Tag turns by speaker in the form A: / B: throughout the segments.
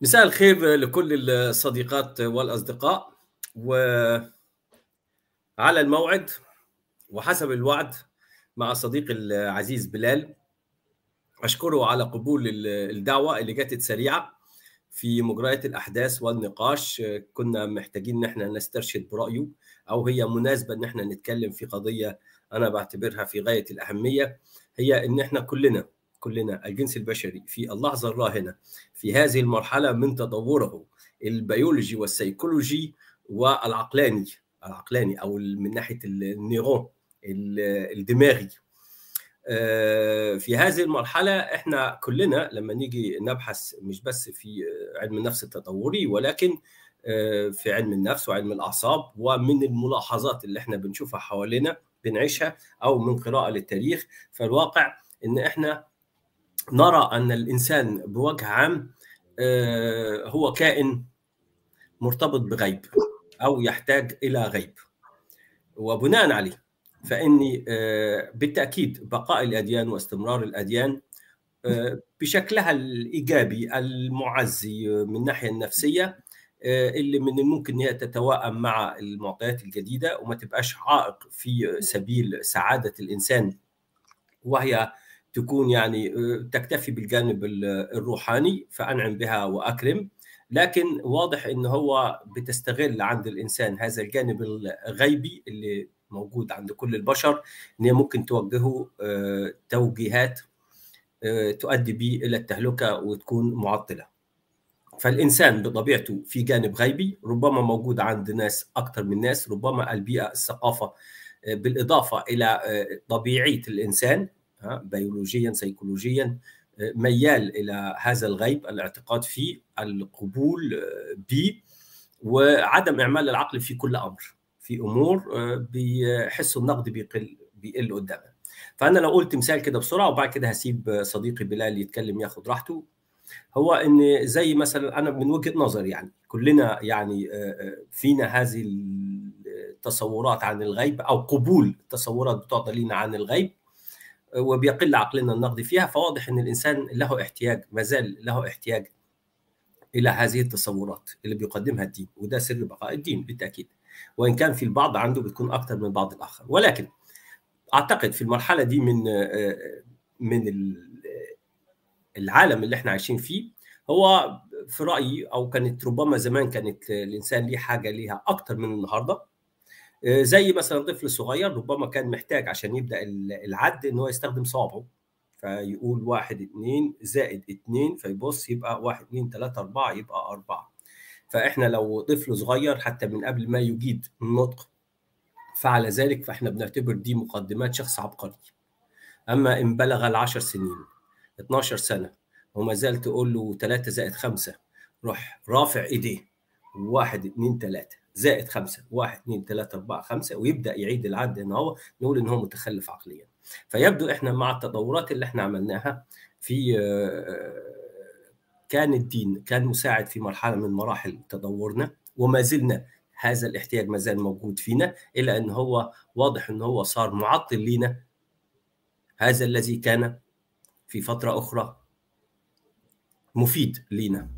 A: مساء الخير لكل الصديقات والأصدقاء. وعلى الموعد وحسب الوعد مع صديقي العزيز بلال أشكره على قبول الدعوة اللي جاتت سريعة في مجريات الأحداث والنقاش. كنا محتاجين إن إحنا نسترشد برأيه أو هي مناسبة إن إحنا نتكلم في قضية أنا بعتبرها في غاية الأهمية هي إن إحنا كلنا كلنا الجنس البشري في اللحظة الراهنة في هذه المرحلة من تطوره البيولوجي والسيكولوجي والعقلاني العقلاني أو من ناحية ال neuron الدماغي. في هذه المرحلة إحنا كلنا لما نيجي نبحث مش بس في علم النفس التطوري ولكن في علم النفس وعلم الأعصاب ومن الملاحظات اللي إحنا بنشوفها حوالينا بنعيشها أو من قراءة للتاريخ فالواقع إن إحنا نرى أن الإنسان بوجه عام هو كائن مرتبط بغيب أو يحتاج إلى غيب. وبناء عليه فإني بالتأكيد بقاء الأديان واستمرار الأديان بشكلها الإيجابي المعزي من الناحيه النفسية اللي من الممكن هي تتوائم مع المعطيات الجديدة وما تبقاش عائق في سبيل سعادة الإنسان وهي تكون يعني تكتفي بالجانب الروحاني فأنعم بها وأكرم لكن واضح إن هو بتستغل عند الإنسان هذا الجانب الغيبي اللي موجود عند كل البشر إن هي ممكن توجهه توجيهات تؤدي به إلى التهلكة وتكون معطلة. فالإنسان بطبيعته في جانب غيبي ربما موجود عند ناس أكثر من ناس ربما البيئة الثقافة بالإضافة إلى طبيعية الإنسان بيولوجيا سيكولوجيا ميال إلى هذا الغيب الاعتقاد فيه القبول به وعدم إعمال العقل في كل أمر في أمور بيحسوا النقد بيقل بيقل قدامنا فأنا لو قلت مثال كده بسرعة وبعد كده هسيب صديقي بلال يتكلم ياخد راحته. هو إن زي مثلا أنا من وجهة نظري يعني كلنا يعني فينا هذه التصورات عن الغيب أو قبول تصورات بتعطى لنا عن الغيب. وبيقل عقلنا النقدي فيها فواضح إن الإنسان له احتياج ما زال له احتياج إلى هذه التصورات اللي بيقدمها الدين وده سر بقاء الدين بالتأكيد. وإن كان في البعض عنده بتكون أكثر من بعض الآخر. ولكن أعتقد في المرحلة دي من من العالم اللي إحنا عايشين فيه هو في رأيي أو كانت ربما زمان كانت الإنسان ليه حاجة ليها أكثر من النهارده زي مثلا طفل صغير ربما كان محتاج عشان يبدأ العد إن هو يستخدم صوابعه. فيقول واحد اثنين زائد اثنين فيبص يبقى واحد اثنين ثلاثة أربعة يبقى أربعة. فإحنا لو طفل صغير حتى من قبل ما يجيد النطق فعل ذلك فإحنا بنعتبر دي مقدمات شخص عبقري. أما إن بلغ العشر سنين 12 سنة وما زال تقول له 3 زائد 5 روح رافع إيديه واحد اثنين ثلاثة زائد خمسة واحد اثنين ثلاثة أربعة خمسة ويبدأ يعيد العد إن هو نقول إن هو متخلف عقليا. فيبدو إحنا مع التطورات اللي إحنا عملناها في كان الدين كان مساعد في مرحلة من مراحل تطورنا وما زلنا هذا الاحتياج ما زال موجود فينا إلا أن هو واضح أن هو صار معطل لينا. هذا الذي كان في فترة أخرى مفيد لينا.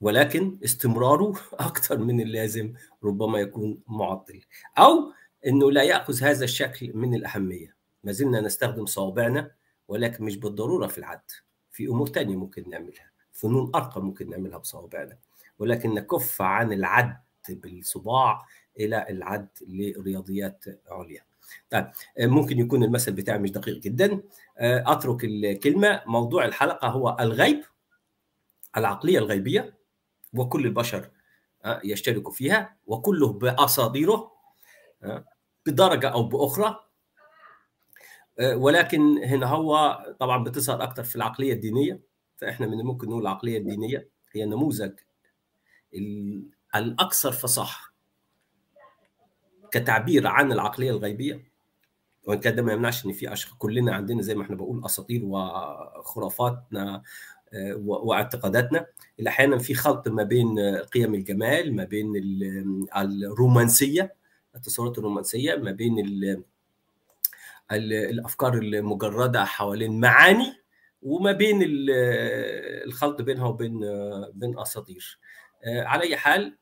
A: ولكن استمراره أكثر من اللازم ربما يكون معطل. أو إنه لا يأخذ هذا الشكل من الأهمية. ما زلنا نستخدم صوابعنا ولكن مش بالضرورة في العد. في أمور تانية ممكن نعملها. فنون أرقى ممكن نعملها بصوابعنا. ولكن نكف عن العد بالصباع إلى العد لرياضيات عليا. طيب ممكن يكون المثل بتاعي مش دقيق جدا. أترك الكلمة. موضوع الحلقة هو الغيب العقلية الغيبية. وكل البشر يشتركوا فيها وكله بأساطيره بدرجة أو بأخرى. ولكن هنا هو طبعا بتظهر أكثر في العقلية الدينية فإحنا من الممكن نقول العقلية الدينية هي النموذج الأكثر فصاحة كتعبير عن العقلية الغيبية. وإن كان ده ما يمنعش إن في أشخاص كلنا عندنا زي ما إحنا بقول أساطير وخرافاتنا واعتقاداتنا. اللي أحيانا في خلط ما بين قيم الجمال ما بين الرومانسية التصورات الرومانسية ما بين الأفكار المجردة حوالين معاني وما بين الخلط بينها وبين بين أساطير. على أي حال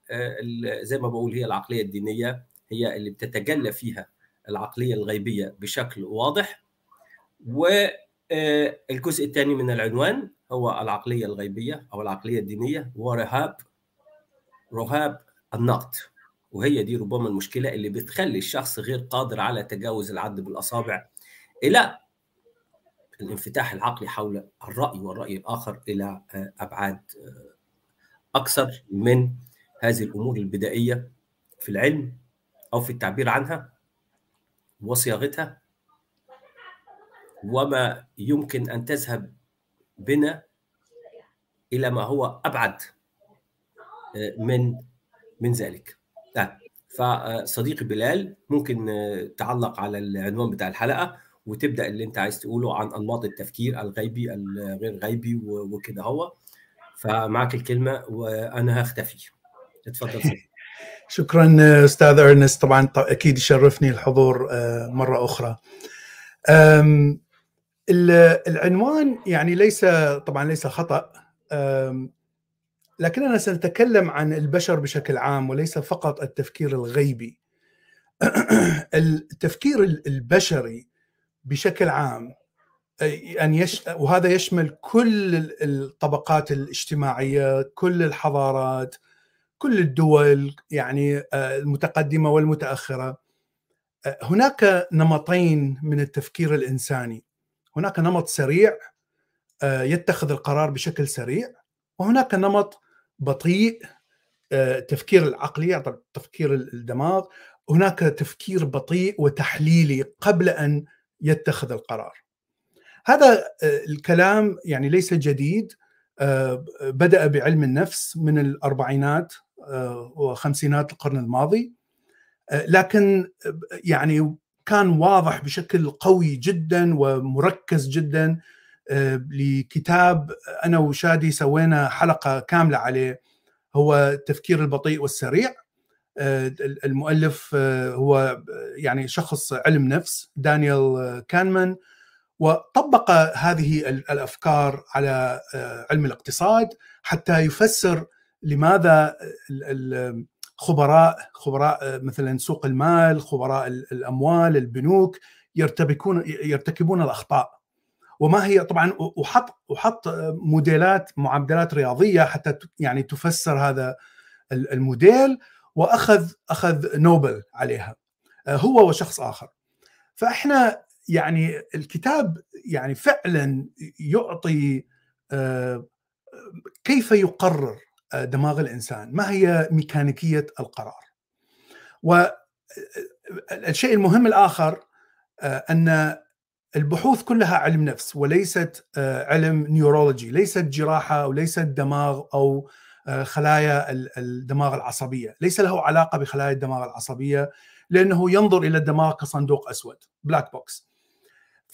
A: زي ما بقول هي العقلية الدينية هي اللي بتتجلى فيها العقلية الغيبية بشكل واضح. والجزء الثاني من العنوان هو العقلية الغيبية أو العقلية الدينية ورهاب رهاب النقد. وهي دي ربما المشكلة اللي بتخلي الشخص غير قادر على تجاوز العد بالأصابع إلى الانفتاح العقلي حول الرأي والرأي الآخر إلى أبعاد أكثر من هذه الأمور البدائية في العلم أو في التعبير عنها وصياغتها. وما يمكن أن تذهب بنا إلى ما هو أبعد من من ذلك. فصديقي بلال ممكن تعلق على العنوان بتاع الحلقة وتبدأ اللي أنت عايز تقوله عن أنماط التفكير الغيبي الغير غيبي وكده هو. فمعك الكلمة وأنا هختفي. اتفضل
B: شكرا أستاذ أرنست. طبعا أكيد يشرفني الحضور مرة أخرى. العنوان يعني ليس طبعا ليس خطأ لكننا سنتكلم عن البشر بشكل عام وليس فقط التفكير الغيبي. التفكير البشري بشكل عام أن يش... وهذا يشمل كل الطبقات الاجتماعية كل الحضارات كل الدول يعني المتقدمة والمتأخرة. هناك نمطين من التفكير الإنساني. هناك نمط سريع يتخذ القرار بشكل سريع وهناك نمط بطيء تفكير العقلي تفكير الدماغ هناك تفكير بطيء وتحليلي قبل أن يتخذ القرار. هذا الكلام يعني ليس جديد بدأ بعلم النفس من الأربعينات وخمسينات القرن الماضي لكن يعني كان واضح بشكل قوي جدا ومركز جدا لكتاب أنا وشادي سوينا حلقة كاملة عليه هو التفكير البطيء والسريع. المؤلف هو يعني شخص علم نفس دانيال كانمان. وطبق هذه الأفكار على علم الاقتصاد حتى يفسر لماذا الخبراء خبراء مثلا سوق المال خبراء الأموال البنوك يرتبكون يرتكبون الأخطاء. وما هي طبعا وحط وحط موديلات معدلات رياضية حتى يعني تفسر هذا الموديل وأخذ أخذ نوبل عليها هو وشخص آخر. فإحنا يعني الكتاب يعني فعلا يعطي كيف يقرر دماغ الإنسان. ما هي ميكانيكية القرار؟ والشيء المهم الآخر أن البحوث كلها علم نفس وليست علم neurology ليست جراحة وليست دماغ أو خلايا الدماغ العصبية. ليس له علاقة بخلايا الدماغ العصبية لأنه ينظر إلى الدماغ كصندوق أسود black box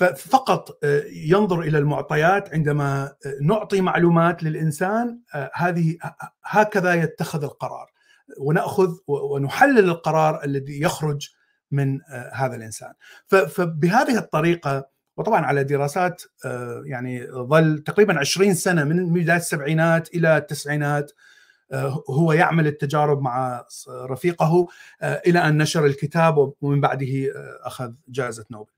B: فقط ينظر إلى المعطيات عندما نعطي معلومات للإنسان هذه هكذا يتخذ القرار ونأخذ ونحلل القرار الذي يخرج من هذا الإنسان فبهذه الطريقة وطبعا على دراسات يعني ظل تقريبا 20 سنة من بداية السبعينات إلى التسعينات هو يعمل التجارب مع رفيقه إلى أن نشر الكتاب ومن بعده أخذ جائزة نوبل.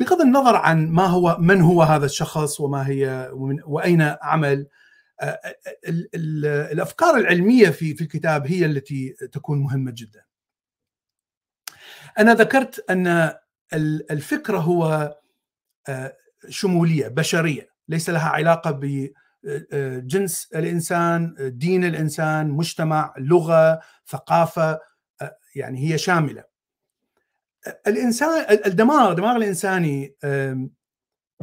B: بغض النظر عن ما هو من هو هذا الشخص وما هي وأين عمل الأفكار العلمية في في الكتاب هي التي تكون مهمة جدا. أنا ذكرت أن الفكرة هو شمولية بشرية ليس لها علاقة بجنس الإنسان دين الإنسان مجتمع لغة ثقافة يعني هي شاملة الانسان الدماغ الدماغ الإنساني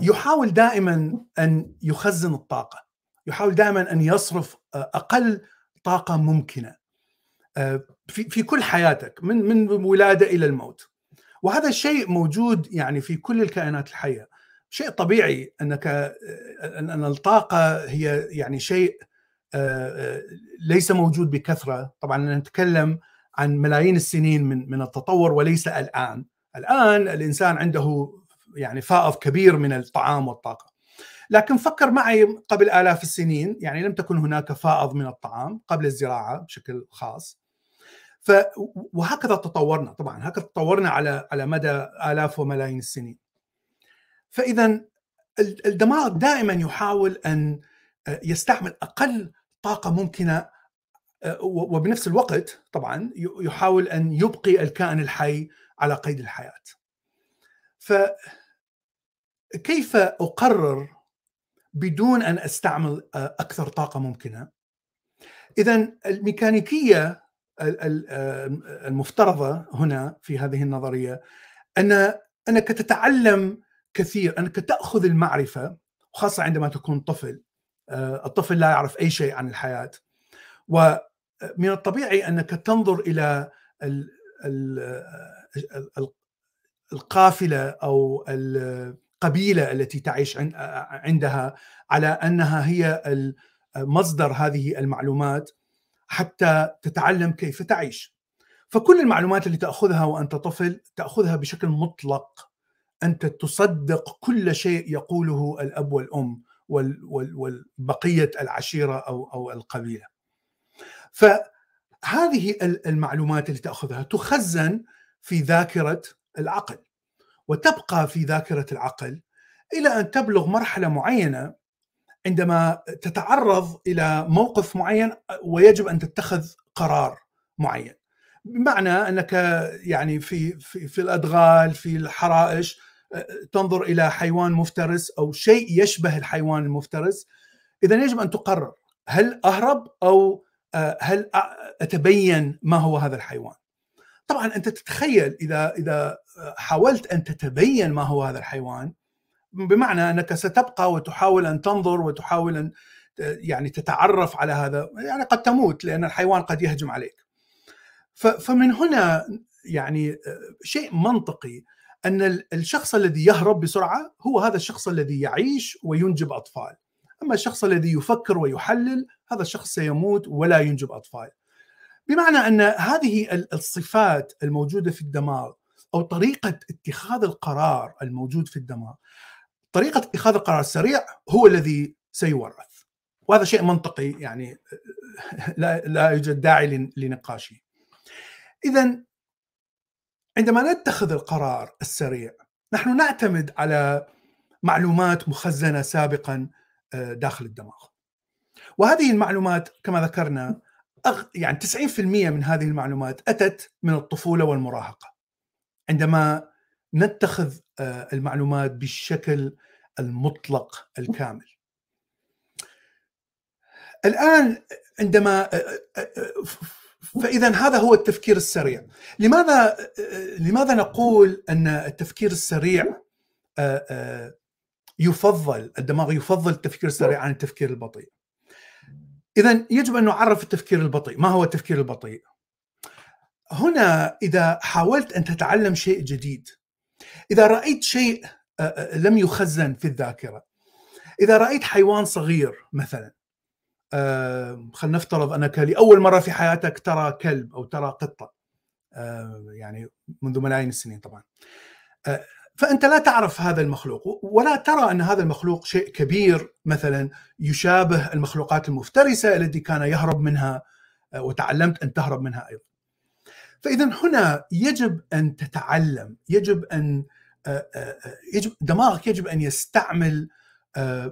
B: يحاول دائما أن يخزن الطاقة. يحاول دائما أن يصرف أقل طاقة ممكنة. في في كل حياتك من من ولادة إلى الموت. وهذا الشيء موجود يعني في كل الكائنات الحية. شيء طبيعي أنك أن الطاقة هي يعني شيء ليس موجود بكثرة. طبعا نتكلم عن ملايين السنين من من التطور وليس الآن. الآن الإنسان عنده يعني فائض كبير من الطعام والطاقة. لكن فكر معي قبل آلاف السنين يعني لم تكن هناك فائض من الطعام قبل الزراعة بشكل خاص. ف وهكذا تطورنا طبعا هكذا تطورنا على على مدى آلاف وملايين السنين. فإذا الدماغ دائما يحاول أن يستعمل أقل طاقة ممكنة وبنفس الوقت طبعا يحاول أن يبقي الكائن الحي على قيد الحياة. فكيف أقرر بدون أن أستعمل آه، أكثر طاقة ممكنة؟ اذا الميكانيكية آه، المفترضة هنا في هذه النظرية ان أنك تتعلم كثير أنك تأخذ المعرفة وخاصه عندما تكون طفل آه، الطفل لا يعرف أي شيء عن الحياة. ومن الطبيعي أنك تنظر إلى القافلة أو القبيلة التي تعيش عندها على أنها هي مصدر هذه المعلومات حتى تتعلم كيف تعيش. فكل المعلومات اللي تأخذها وأنت طفل تأخذها بشكل مطلق أنت تصدق كل شيء يقوله الأب والأم والبقية العشيرة أو أو القبيلة. فهذه المعلومات اللي تأخذها تخزن في ذاكرة العقل وتبقى في ذاكرة العقل إلى أن تبلغ مرحلة معينة عندما تتعرض إلى موقف معين ويجب أن تتخذ قرار معين. بمعنى أنك يعني في في في الأدغال في الحرائش تنظر إلى حيوان مفترس أو شيء يشبه الحيوان المفترس. اذا يجب أن تقرر هل أهرب أو هل أتبين ما هو هذا الحيوان؟ طبعا أنت تتخيل إذا إذا حاولت أن تتبين ما هو هذا الحيوان بمعنى أنك ستبقى وتحاول أن تنظر وتحاول أن يعني تتعرف على هذا يعني قد تموت لأن الحيوان قد يهجم عليك. فمن هنا يعني شيء منطقي أن الشخص الذي يهرب بسرعة هو هذا الشخص الذي يعيش وينجب أطفال. أما الشخص الذي يفكر ويحلل هذا الشخص سيموت ولا ينجب أطفال. بمعنى أن هذه الصفات الموجودة في الدماغ أو طريقة اتخاذ القرار الموجود في الدماغ طريقة اتخاذ القرار السريع هو الذي سيورث. وهذا شيء منطقي يعني لا لا يوجد داعي لنقاشه. اذا عندما نتخذ القرار السريع نحن نعتمد على معلومات مخزنة سابقا آه، داخل الدماغ. وهذه المعلومات كما ذكرنا يعني 90% من هذه المعلومات أتت من الطفولة والمراهقة. عندما نتخذ آه، المعلومات بالشكل المطلق الكامل. الآن عندما آه، آه، فإذا هذا هو التفكير السريع. لماذا لماذا نقول أن التفكير السريع يفضل الدماغ يفضل التفكير السريع عن التفكير البطيء؟ اذا يجب أن نعرف التفكير البطيء. ما هو التفكير البطيء؟ هنا إذا حاولت أن تتعلم شيء جديد إذا رأيت شيء لم يخزن في الذاكرة إذا رأيت حيوان صغير مثلا خلينا نفترض أنك لأول مرة في حياتك ترى كلب أو ترى قطة يعني منذ ملايين السنين طبعا فأنت لا تعرف هذا المخلوق ولا ترى أن هذا المخلوق شيء كبير مثلا يشابه المخلوقات المفترسة التي كان يهرب منها وتعلمت أن تهرب منها أيضا. فاذا هنا يجب أن تتعلم، يجب أن يجب دماغك يجب أن يستعمل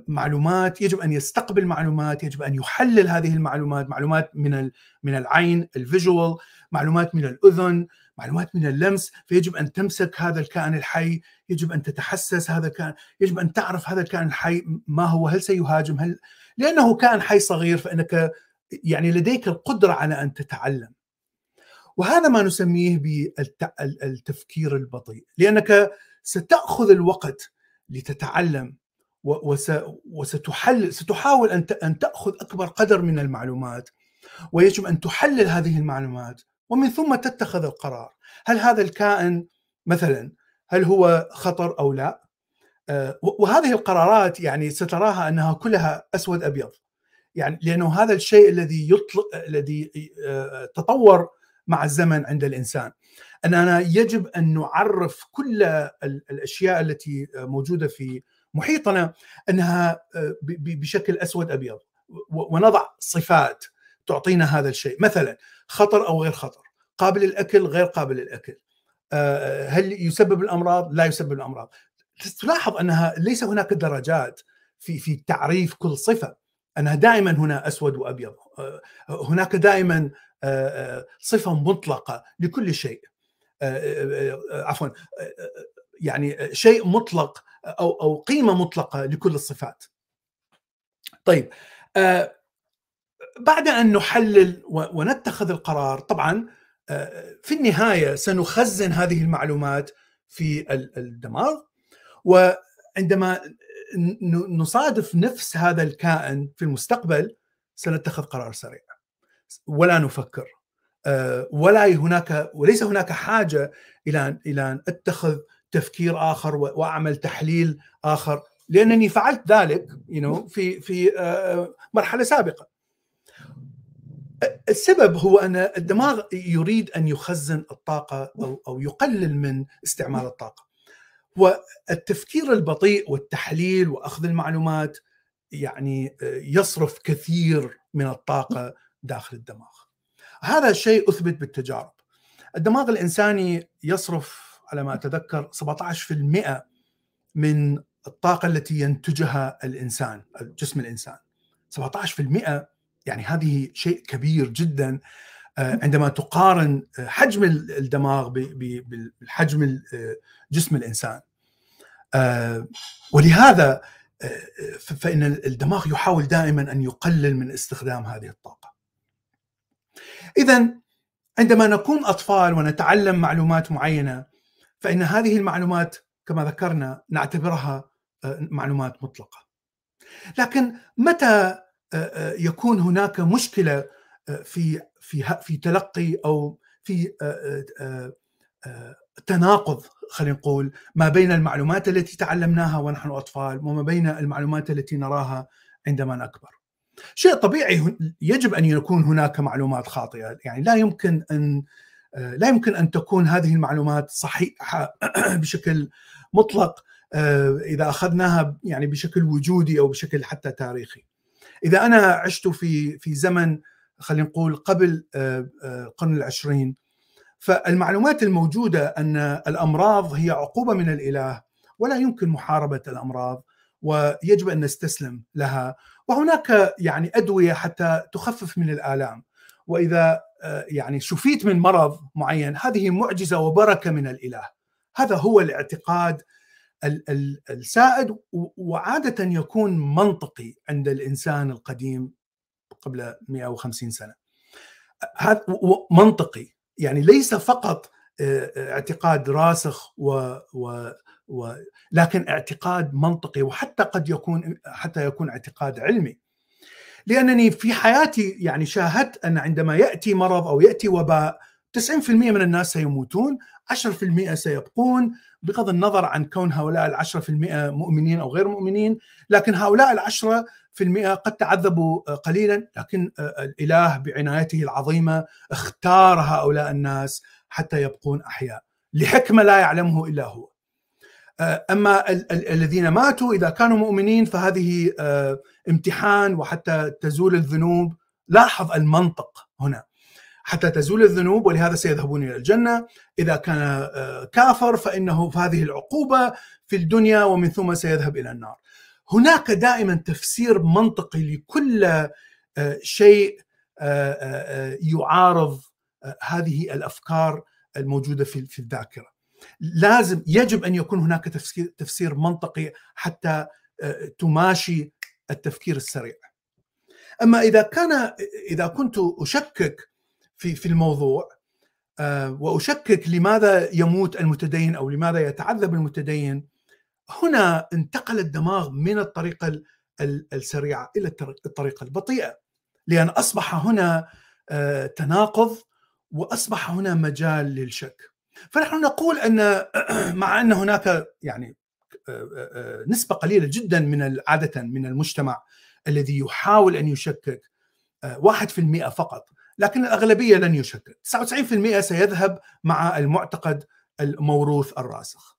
B: معلومات، يجب أن يستقبل معلومات، يجب أن يحلل هذه المعلومات، معلومات من من العين الفيجوال، معلومات من الأذن، معلومات من اللمس فيجب أن تمسك هذا الكائن الحي يجب أن تتحسس هذا الكائن يجب أن تعرف هذا الكائن الحي ما هو هل سيهاجم؟ هل لأنه كائن حي صغير فإنك يعني لديك القدرة على أن تتعلم. وهذا ما نسميه بالتفكير البطيء لأنك ستأخذ الوقت لتتعلم وستحلل ستحاول أن تأخذ أكبر قدر من المعلومات ويجب أن تحلل هذه المعلومات. ومن ثم تتخذ القرار. هل هذا الكائن مثلا هل هو خطر أو لا؟ آه، وهذه القرارات يعني ستراها أنها كلها أسود أبيض. يعني لأنه هذا الشيء الذي يطلق الذي آه، تطور مع الزمن عند الإنسان. أننا يجب أن نعرف كل الأشياء التي موجودة في محيطنا أنها بشكل أسود أبيض. ونضع صفات تعطينا هذا الشيء. مثلا خطر أو غير خطر قابل للأكل غير قابل للأكل. هل يسبب الأمراض؟ لا يسبب الأمراض. تلاحظ أنها ليس هناك درجات في في تعريف كل صفة. أنها دائما هنا أسود وأبيض. هناك دائما صفة مطلقة لكل شيء. عفوا يعني شيء مطلق أو أو قيمة مطلقة لكل الصفات. طيب بعد أن نحلل ونتخذ القرار طبعا في النهاية سنخزن هذه المعلومات في الدماغ وعندما نصادف نفس هذا الكائن في المستقبل سنتخذ قرار سريع. ولا نفكر. ولا هناك وليس هناك حاجة إلى إلى أن أتخذ تفكير آخر وأعمل تحليل آخر. لأنني فعلت ذلك في في مرحلة سابقة. السبب هو أن الدماغ يريد أن يخزن الطاقة أو أو يقلل من استعمال الطاقة. والتفكير البطيء والتحليل وأخذ المعلومات يعني يصرف كثير من الطاقة داخل الدماغ. هذا الشيء أثبت بالتجارب. الدماغ الإنساني يصرف على ما أتذكر 17% من الطاقة التي ينتجها الإنسان، جسم الإنسان. 17% يعني هذه شيء كبير جدا عندما تقارن حجم الدماغ بالحجم جسم الإنسان. ولهذا فإن الدماغ يحاول دائما أن يقلل من استخدام هذه الطاقة. اذا عندما نكون أطفال ونتعلم معلومات معينة فإن هذه المعلومات كما ذكرنا نعتبرها معلومات مطلقة. لكن متى يكون هناك مشكلة في في في تلقي أو في تناقض خلينا نقول ما بين المعلومات التي تعلمناها ونحن أطفال وما بين المعلومات التي نراها عندما نكبر. شيء طبيعي يجب أن يكون هناك معلومات خاطئة، يعني لا يمكن أن لا يمكن أن تكون هذه المعلومات صحيحة بشكل مطلق إذا أخذناها يعني بشكل وجودي أو بشكل حتى تاريخي. إذا أنا عشت في في زمن خلينا نقول قبل القرن العشرين فالمعلومات الموجودة أن الأمراض هي عقوبة من الإله ولا يمكن محاربة الأمراض ويجب أن نستسلم لها وهناك يعني أدوية حتى تخفف من الآلام وإذا يعني شفيت من مرض معين هذه معجزة وبركة من الإله هذا هو الاعتقاد السائد وعادة يكون منطقي عند الإنسان القديم قبل 150 سنة. هذا منطقي يعني ليس فقط اعتقاد راسخ و, و, و لكن اعتقاد منطقي وحتى قد يكون حتى يكون اعتقاد علمي. لأنني في حياتي يعني شاهدت أن عندما يأتي مرض أو يأتي وباء 90% من الناس سيموتون 10% سيبقون بغض النظر عن كون هؤلاء العشرة في المئة مؤمنين أو غير مؤمنين لكن هؤلاء العشرة في المئة قد تعذبوا قليلا. لكن الإله بعنايته العظيمة اختار هؤلاء الناس حتى يبقون أحياء. لحكمة لا يعلمه إلا هو. أما الذين ماتوا إذا كانوا مؤمنين فهذه امتحان وحتى تزول الذنوب. لاحظ المنطق هنا. حتى تزول الذنوب ولهذا سيذهبون إلى الجنة، إذا كان كافر فإنه هذه العقوبة في الدنيا ومن ثم سيذهب إلى النار. هناك دائما تفسير منطقي لكل شيء يعارض هذه الأفكار الموجودة في في الذاكرة. لازم يجب أن يكون هناك تفسير تفسير منطقي حتى تماشي التفكير السريع. أما إذا كان إذا كنت أشكك في في الموضوع. وأشكك لماذا يموت المتدين أو لماذا يتعذب المتدين. هنا انتقل الدماغ من الطريقة السريعه إلى الطريقة البطيئه لأن أصبح هنا تناقض وأصبح هنا مجال للشك. فنحن نقول أن مع أن هناك يعني نسبة قليلة جدا من عادة من المجتمع الذي يحاول أن يشكك 1% فقط. لكن الأغلبية لن يشكك 99% سيذهب مع المعتقد الموروث الراسخ.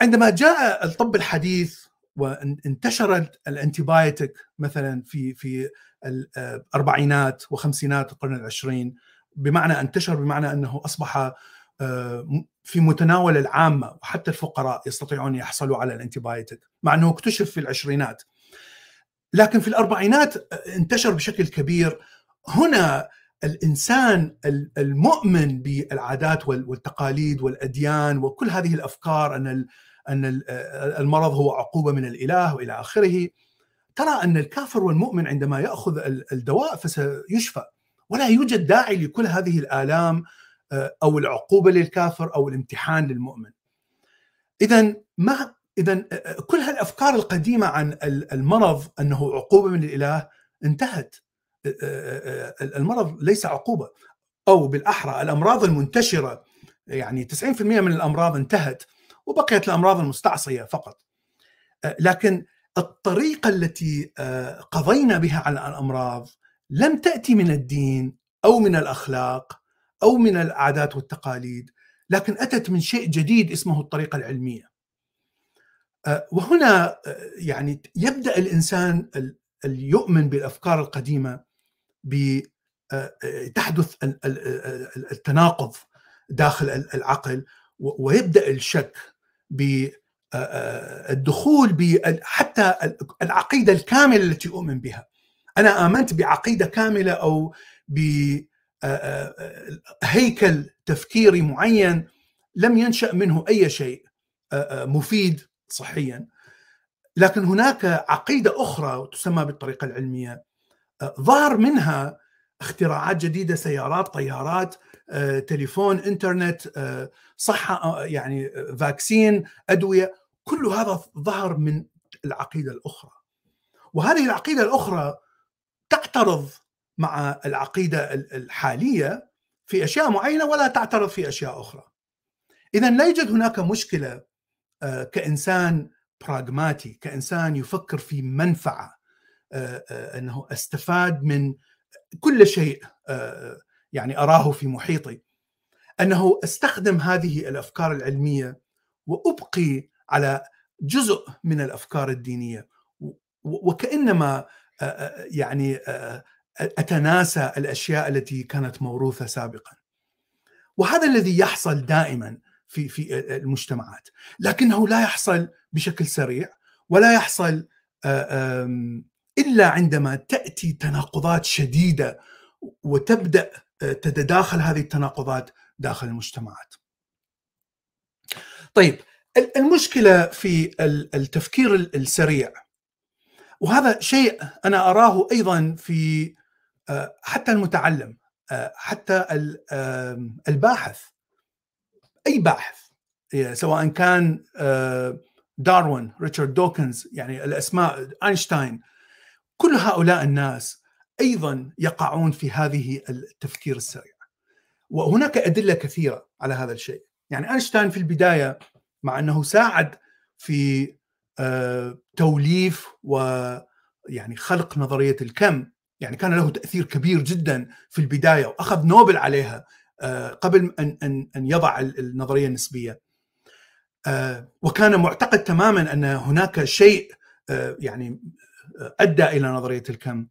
B: عندما جاء الطب الحديث وانتشرت الأنتيبايوتيك مثلا في في الأربعينات وخمسينات القرن العشرين بمعنى انتشر بمعنى أنه أصبح آه، في متناول العامة وحتى الفقراء يستطيعون يحصلوا على الأنتيبايوتيك مع أنه اكتشف في العشرينات. لكن في الأربعينات انتشر بشكل كبير هنا الإنسان المؤمن بالعادات والتقاليد والأديان وكل هذه الأفكار أن أن المرض هو عقوبة من الإله وإلى آخره ترى أن الكافر والمؤمن عندما يأخذ الدواء فسيشفى ولا يوجد داعي لكل هذه الآلام آه، أو العقوبة للكافر أو الامتحان للمؤمن. اذا ما اذا آه، كل هالأفكار القديمة عن المرض أنه عقوبة من الإله انتهت. آه، المرض ليس عقوبة أو بالأحرى الأمراض المنتشرة يعني 90% من الأمراض انتهت وبقيت الأمراض المستعصية فقط. لكن الطريقة التي قضينا بها على الأمراض لم تأتي من الدين أو من الأخلاق أو من العادات والتقاليد لكن أتت من شيء جديد اسمه الطريقة العلمية. آه، وهنا آه، يعني يبدأ الإنسان يؤمن بالأفكار القديمة بتحدث آه، التناقض داخل العقل ويبدأ الشك بالدخول حتى العقيدة الكاملة التي أؤمن بها. أنا آمنت بعقيدة كاملة أو بهيكل تفكيري معين لم ينشأ منه أي شيء مفيد صحيا لكن هناك عقيدة أخرى تسمى بالطريقة العلمية ظهر منها اختراعات جديدة سيارات طيارات تليفون إنترنت صحة يعني فاكسين أدوية. كل هذا ظهر من العقيدة الأخرى. وهذه العقيدة الأخرى تعترض مع العقيدة الحالية في أشياء معينة ولا تعترض في أشياء أخرى. اذا لا يوجد هناك مشكلة آه، كإنسان براغماتي، كإنسان يفكر في منفعة. آه، آه، إنه أستفاد من كل شيء يعني أراه في محيطي. إنه أستخدم هذه الأفكار العلمية وأبقي على جزء من الأفكار الدينية. وكأنما يعني أتناسى الأشياء التي كانت موروثة سابقا. وهذا الذي يحصل دائما في في المجتمعات، لكنه لا يحصل بشكل سريع ولا يحصل إلا عندما تأتي تناقضات شديدة وتبدأ تتداخل هذه التناقضات داخل المجتمعات. طيب المشكلة في التفكير السريع وهذا شيء أنا أراه أيضا في آه، حتى المتعلم آه، حتى الباحث أي باحث سواء كان آه، داروين ريتشارد دوكنز يعني الأسماء آينشتاين كل هؤلاء الناس أيضا يقعون في هذه التفكير السريع. وهناك أدلة كثيرة على هذا الشيء. يعني أينشتاين في البداية مع أنه ساعد في توليف ويعني خلق نظرية الكم. يعني كان له تأثير كبير جدا في البداية وأخذ نوبل عليها آه، قبل أن أن أن يضع النظرية النسبية. آه، وكان معتقد تماما أن هناك شيء آه، يعني أدى إلى نظرية الكم.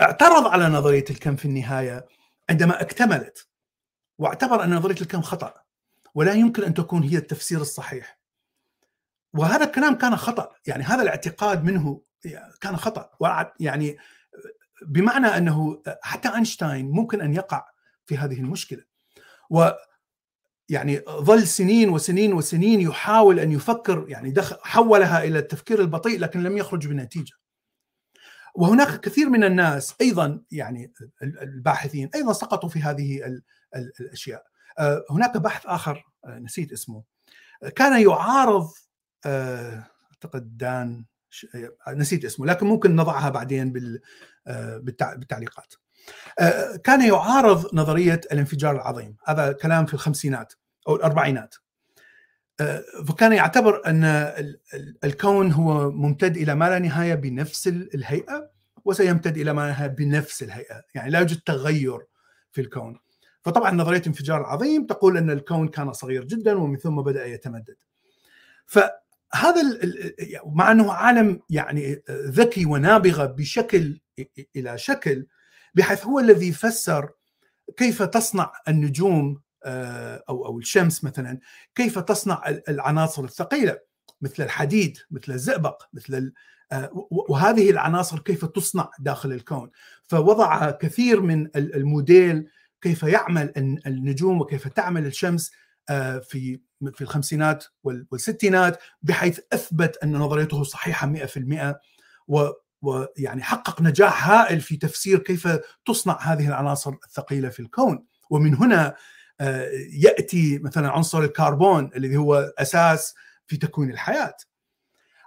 B: اعترض على نظرية الكم في النهاية عندما اكتملت واعتبر أن نظرية الكم خطأ ولا يمكن أن تكون هي التفسير الصحيح. وهذا الكلام كان خطأ يعني هذا الاعتقاد منه كان خطأ. يعني بمعنى أنه حتى أينشتاين ممكن أن يقع في هذه المشكلة. و يعني ظل سنين وسنين وسنين يحاول أن يفكر يعني دخل حولها إلى التفكير البطيء لكن لم يخرج بنتيجه. وهناك كثير من الناس أيضا يعني الباحثين أيضا سقطوا في هذه الأشياء. آه، هناك بحث آخر آه، نسيت اسمه. كان يعارض آه، أعتقد دان نسيت اسمه لكن ممكن نضعها بعدين آه، بالتعليقات. آه، كان يعارض نظرية الانفجار العظيم. هذا كلام في الخمسينات أو الأربعينات. فكان يعتبر أن الكون هو ممتد إلى ما لا نهاية بنفس الهيئة وسيمتد إلى ما لا نهاية بنفس الهيئة. يعني لا يوجد تغير في الكون. فطبعا نظرية الانفجار العظيم تقول أن الكون كان صغير جدا ومن ثم بدأ يتمدد. ف هذا مع أنه عالم يعني ذكي ونابغة بشكل إلى شكل بحيث هو الذي فسر كيف تصنع النجوم أو أو الشمس مثلا كيف تصنع العناصر الثقيلة؟ مثل الحديد مثل الزئبق مثل وهذه العناصر كيف تصنع داخل الكون؟ فوضع كثير من الموديل كيف يعمل النجوم وكيف تعمل الشمس في في الخمسينات والستينات بحيث أثبت أن نظريته صحيحة 100% ويعني حقق نجاح هائل في تفسير كيف تصنع هذه العناصر الثقيلة في الكون. ومن هنا يأتي مثلا عنصر الكربون الذي هو أساس في تكوين الحياة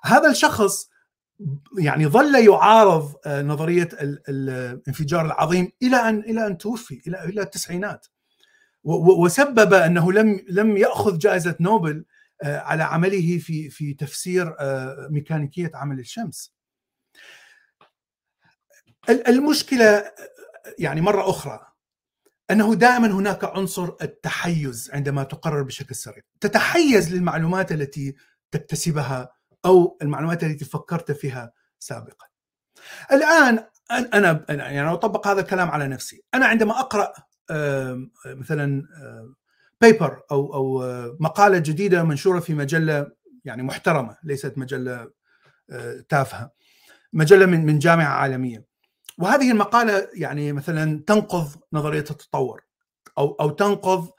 B: هذا الشخص يعني ظل يعارض نظرية الانفجار العظيم إلى أن إلى أن توفي إلى إلى التسعينات وسبب أنه لم لم يأخذ جائزة نوبل على عمله في في تفسير ميكانيكية عمل الشمس. المشكلة يعني مرة أخرى أنه دائما هناك عنصر التحيز عندما تقرر بشكل سريع، تتحيز للمعلومات التي تكتسبها أو المعلومات التي فكرت فيها سابقا. الآن أنا أنا يعني أطبق هذا الكلام على نفسي، أنا عندما أقرأ مثلا بيبر أو أو مقالة جديدة منشورة في مجلة يعني محترمة ليست مجلة تافهة مجلة من من جامعة عالمية. وهذه المقالة يعني مثلا تنقض نظرية التطور أو أو تنقض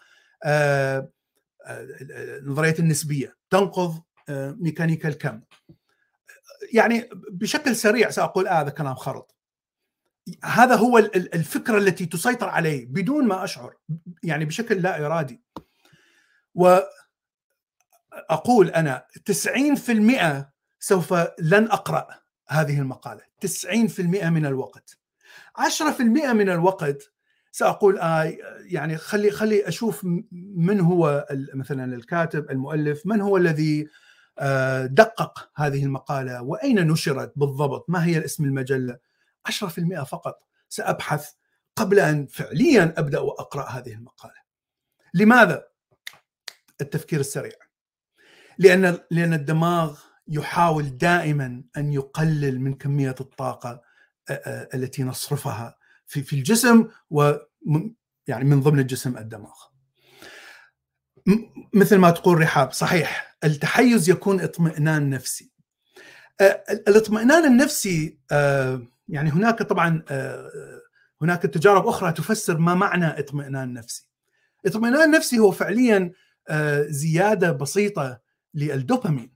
B: نظرية النسبية تنقض ميكانيكا الكم. يعني بشكل سريع سأقول آه هذا كلام خرط. هذا هو الفكرة التي تسيطر عليه بدون ما أشعر يعني بشكل لا إرادي. واقول أنا 90% سوف لن أقرأ. هذه المقالة 90% من الوقت 10% من الوقت سأقول آه يعني خلي خلي أشوف من هو مثلا الكاتب المؤلف من هو الذي دقق هذه المقالة وأين نشرت بالضبط ما هي اسم المجلة 10% فقط سأبحث قبل أن فعليا أبدأ وأقرأ هذه المقالة. لماذا؟ التفكير السريع. لأن لأن الدماغ يحاول دائما أن يقلل من كمية الطاقة التي نصرفها في في الجسم و يعني من ضمن الجسم الدماغ. مثل ما تقول رحاب صحيح التحيز يكون اطمئنان نفسي. الاطمئنان النفسي يعني هناك طبعا هناك تجارب أخرى تفسر ما معنى اطمئنان نفسي. اطمئنان نفسي هو فعليا زيادة بسيطة للدوبامين.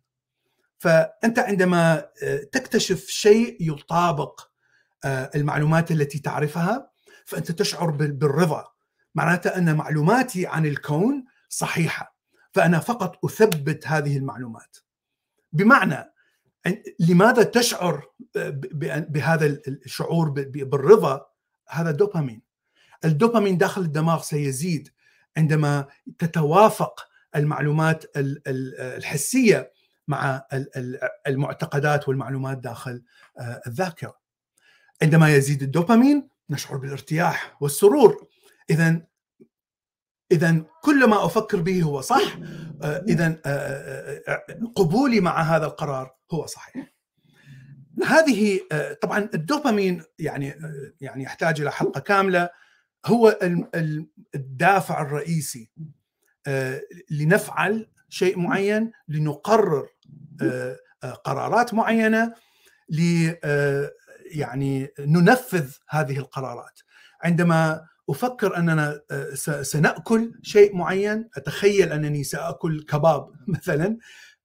B: فأنت عندما تكتشف شيء يطابق المعلومات التي تعرفها فأنت تشعر بالرضا. معناته أن معلوماتي عن الكون صحيحة. فأنا فقط أثبت هذه المعلومات. بمعنى لماذا تشعر بهذا الشعور بالرضا هذا دوبامين الدوبامين داخل الدماغ سيزيد عندما تتوافق المعلومات الحسية مع المعتقدات والمعلومات داخل الذاكرة. عندما يزيد الدوبامين نشعر بالارتياح والسرور. اذا اذا كل ما أفكر به هو صح اذا قبولي مع هذا القرار هو صحيح. هذه طبعا الدوبامين يعني يعني يحتاج إلى حلقة كاملة. هو الدافع الرئيسي لنفعل شيء معين لنقرر قرارات معينة ل يعني ننفذ هذه القرارات. عندما أفكر أننا سنأكل شيء معين أتخيل أنني سأكل كباب مثلا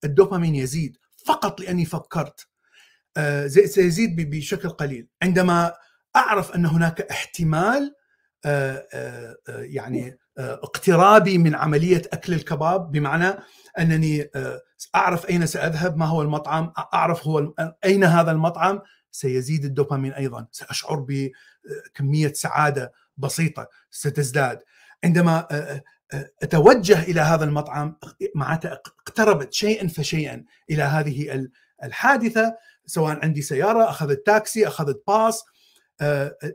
B: الدوبامين يزيد. فقط لأني فكرت سيزيد بشكل قليل. عندما أعرف أن هناك احتمال يعني اقترابي من عملية أكل الكباب بمعنى أنني أعرف أين سأذهب ما هو المطعم أعرف هو أين هذا المطعم سيزيد الدوبامين أيضا سأشعر بكميه سعادة بسيطة ستزداد. عندما أتوجه إلى هذا المطعم معناته اقتربت شيئا فشيئا إلى هذه الحادثة سواء عندي سيارة أخذت تاكسي أخذت باص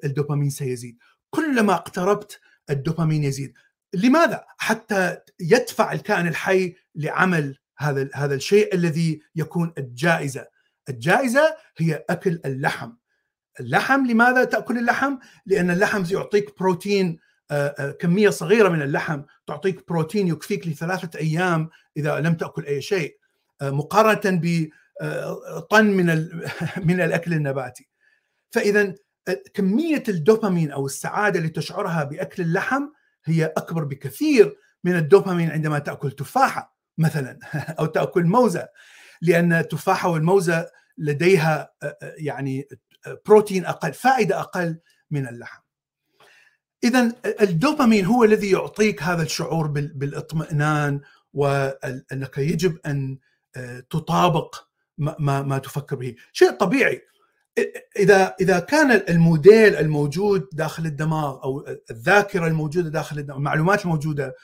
B: الدوبامين سيزيد. كلما اقتربت الدوبامين يزيد. لماذا؟ حتى يدفع الكائن الحي لعمل هذا هذا الشيء الذي يكون الجائزة. الجائزة هي أكل اللحم. اللحم لماذا تأكل اللحم؟ لأن اللحم يعطيك بروتين كمية صغيرة من اللحم تعطيك بروتين يكفيك لثلاثة أيام إذا لم تأكل أي شيء مقارنة بطن من من الأكل النباتي. فإذا كمية الدوبامين أو السعادة اللي تشعرها بأكل اللحم هي أكبر بكثير من الدوبامين عندما تأكل تفاحة مثلا أو تأكل موزة. لأن التفاحة والموزة لديها يعني بروتين أقل فائدة أقل من اللحم. اذا الدوبامين هو الذي يعطيك هذا الشعور بالإطمئنان وأنك يجب أن تطابق ما ما تفكر به. شيء طبيعي. إذا إذا كان الموديل الموجود داخل الدماغ أو الذاكرة الموجودة داخل الدماغ المعلومات الموجودة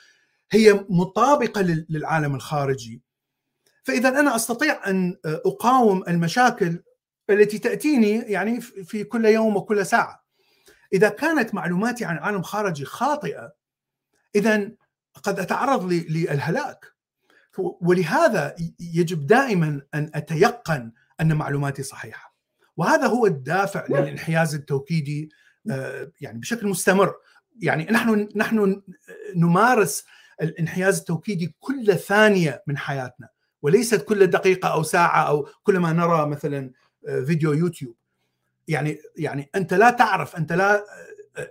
B: هي مطابقة للعالم الخارجي. فإذا أنا أستطيع أن أقاوم المشاكل التي تأتيني يعني في كل يوم وكل ساعة. إذا كانت معلوماتي عن عالم خارجي خاطئة اذا قد أتعرض للهلاك. ولهذا يجب دائما أن أتيقن أن معلوماتي صحيحة. وهذا هو الدافع للانحياز التوكيدي يعني بشكل مستمر. يعني نحن نحن نمارس الانحياز التوكيدي كل ثانية من حياتنا وليست كل دقيقة أو ساعة أو كل ما نرى مثلا فيديو يوتيوب. يعني يعني أنت لا تعرف أنت لا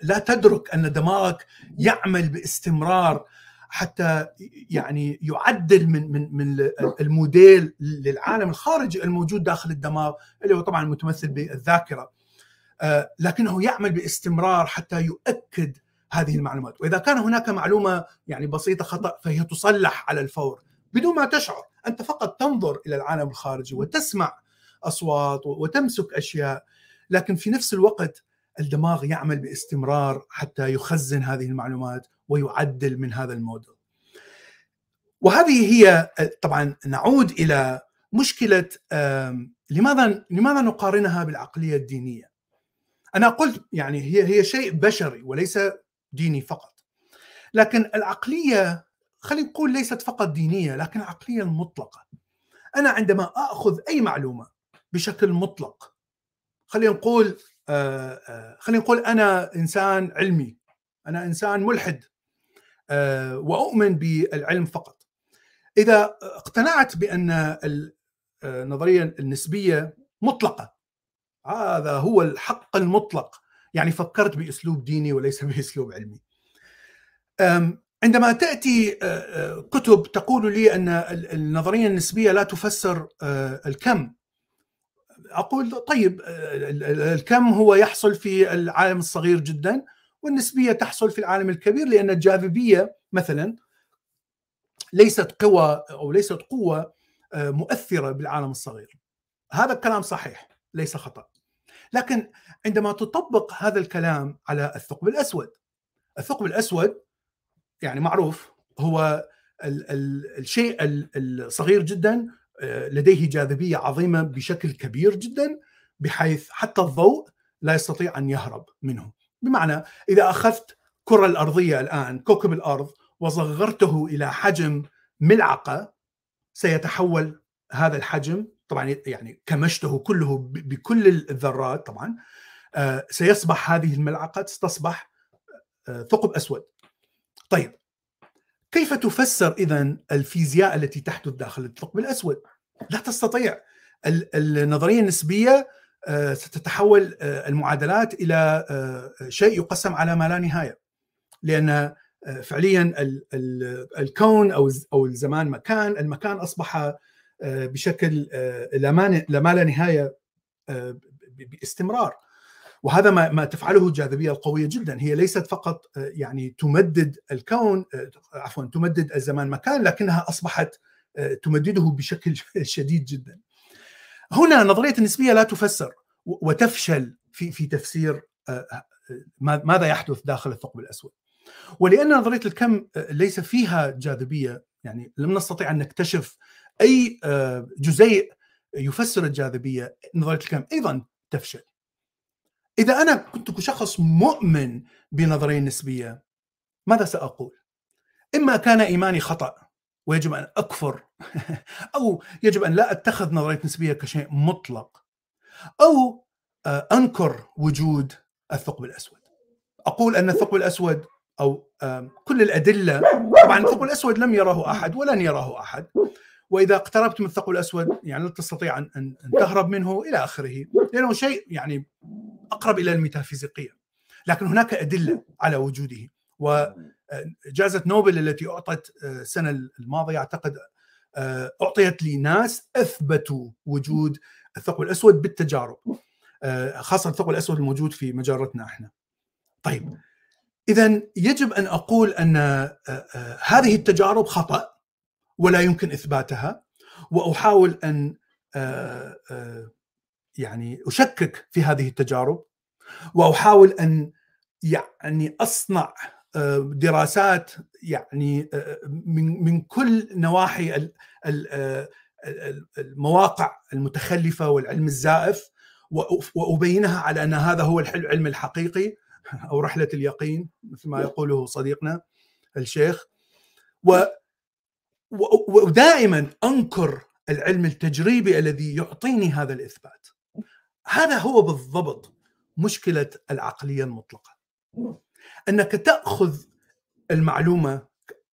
B: لا تدرك أن دماغك يعمل باستمرار حتى يعني يعدل من من من الموديل للعالم الخارجي الموجود داخل الدماغ اللي هو طبعا متمثل بالذاكرة. لكنه يعمل باستمرار حتى يؤكد هذه المعلومات. وإذا كان هناك معلومة يعني بسيطة خطأ فهي تصلح على الفور. بدون ما تشعر أنت فقط تنظر إلى العالم الخارجي وتسمع أصوات وتمسك أشياء. لكن في نفس الوقت الدماغ يعمل باستمرار حتى يخزن هذه المعلومات ويعدل من هذا الموديل. وهذه هي طبعا نعود إلى مشكلة لماذا لماذا نقارنها بالعقلية الدينية؟ أنا قلت يعني هي هي شيء بشري وليس ديني فقط. لكن العقلية خلينا نقول ليست فقط دينية لكن العقلية المطلقة. أنا عندما آخذ أي معلومة بشكل مطلق خلينا نقول خلينا نقول أنا إنسان علمي أنا إنسان ملحد وأؤمن بالعلم فقط. إذا اقتنعت بأن النظريه النسبية مطلقة هذا هو الحق المطلق. يعني فكرت بأسلوب ديني وليس بأسلوب علمي. عندما تأتي كتب تقول لي أن النظرية النسبية لا تفسر الكم أقول طيب الكم هو يحصل في العالم الصغير جدا. والنسبية تحصل في العالم الكبير لأن الجاذبية مثلا ليست قوى أو ليست قوة مؤثرة بالعالم الصغير. هذا الكلام صحيح ليس خطأ. لكن عندما تطبق هذا الكلام على الثقب الأسود الثقب الأسود يعني معروف هو ال ال الشيء الصغير جدا لديه جاذبية عظيمة بشكل كبير جدا بحيث حتى الضوء لا يستطيع أن يهرب منه. بمعنى إذا أخذت كرة الأرضية الآن كوكب الأرض وصغرته إلى حجم ملعقة سيتحول هذا الحجم طبعا يعني كمشته كله بكل الذرات طبعا سيصبح هذه الملعقة تصبح ثقب أسود طيب كيف تفسر اذا الفيزياء التي تحدث داخل الثقب الأسود؟ لا تستطيع النظرية النسبية ستتحول المعادلات إلى شيء يقسم على ما لا نهاية. لأن فعليا الكون أو أو الزمان مكان المكان أصبح بشكل لا ما لا نهاية باستمرار. وهذا ما ما تفعله الجاذبية القوية جدا. هي ليست فقط يعني تمدد الكون عفوا تمدد الزمان مكان لكنها أصبحت تمدده بشكل شديد جدا. هنا نظرية النسبية لا تفسر وتفشل في في تفسير ماذا يحدث داخل الثقب الأسود. ولأن نظرية الكم ليس فيها جاذبية يعني لم نستطيع أن نكتشف أي جزيء يفسر الجاذبية نظرية الكم أيضا تفشل. إذا أنا كنت كشخص مؤمن بنظرية النسبية ماذا سأقول؟ إما كان إيماني خطأ ويجب أن أكفر. أو يجب أن لا أتخذ نظرية نسبية كشيء مطلق. أو آه، أنكر وجود الثقب الأسود. أقول أن الثقب الأسود أو كل الأدلة طبعا الثقب الأسود لم يره أحد ولن يراه أحد. وإذا اقتربت من الثقب الأسود يعني لا تستطيع أن تهرب منه إلى آخره. لأنه شيء يعني أقرب إلى الميتافيزيقية. لكن هناك أدلة على وجوده. وجائزه نوبل التي أعطت السنة الماضية أعتقد أعطيت لناس أثبتوا وجود الثقب الأسود بالتجارب خاصة الثقب الأسود الموجود في مجرتنا إحنا. طيب اذا يجب أن أقول أن هذه التجارب خطأ ولا يمكن إثباتها وأحاول أن يعني أشكك في هذه التجارب وأحاول أن يعني أصنع دراسات يعني من من كل نواحي المواقع المتخلفة والعلم الزائف وأبينها على أن هذا هو العلم الحقيقي أو رحلة اليقين مثل ما يقوله صديقنا الشيخ. و ودائما أنكر العلم التجريبي الذي يعطيني هذا الإثبات. هذا هو بالضبط مشكلة العقلية المطلقة. إنك تأخذ المعلومة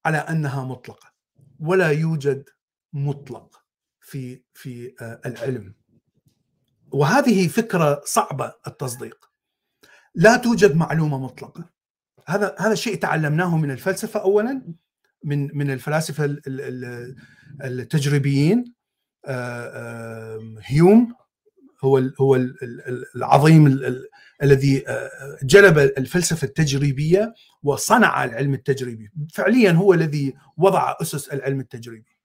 B: على أنها مطلقة ولا يوجد مطلق في في العلم. وهذه فكرة صعبة التصديق. لا توجد معلومة مطلقة. هذا هذا شيء تعلمناه من الفلسفة اولا من من الفلاسفة التجريبيين. هيوم هو هو العظيم الذي جلب الفلسفة التجريبية وصنع العلم التجريبي. فعليا هو الذي وضع أسس العلم التجريبي.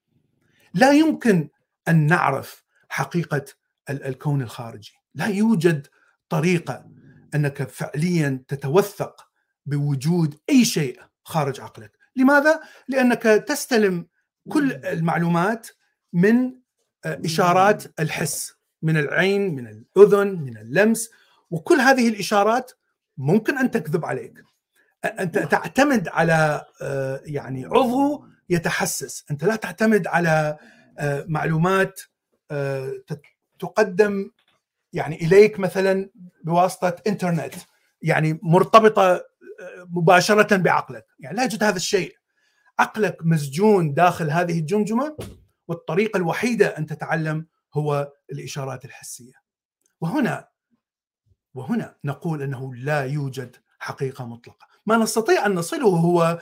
B: لا يمكن أن نعرف حقيقة الكون الخارجي. لا يوجد طريقة أنك فعليا تتوثق بوجود أي شيء خارج عقلك. لماذا؟ لأنك تستلم كل المعلومات من إشارات الحس من العين من الأذن من اللمس وكل هذه الإشارات ممكن أن تكذب عليك. أنت تعتمد على يعني عضو يتحسس. أنت لا تعتمد على معلومات تقدم يعني إليك مثلا بواسطة إنترنت يعني مرتبطة مباشرة بعقلك. يعني لا يوجد هذا الشيء. عقلك مسجون داخل هذه الجمجمة والطريقة الوحيدة أن تتعلم هو الإشارات الحسية. وهنا وهنا نقول أنه لا يوجد حقيقة مطلقة. ما نستطيع أن نصله هو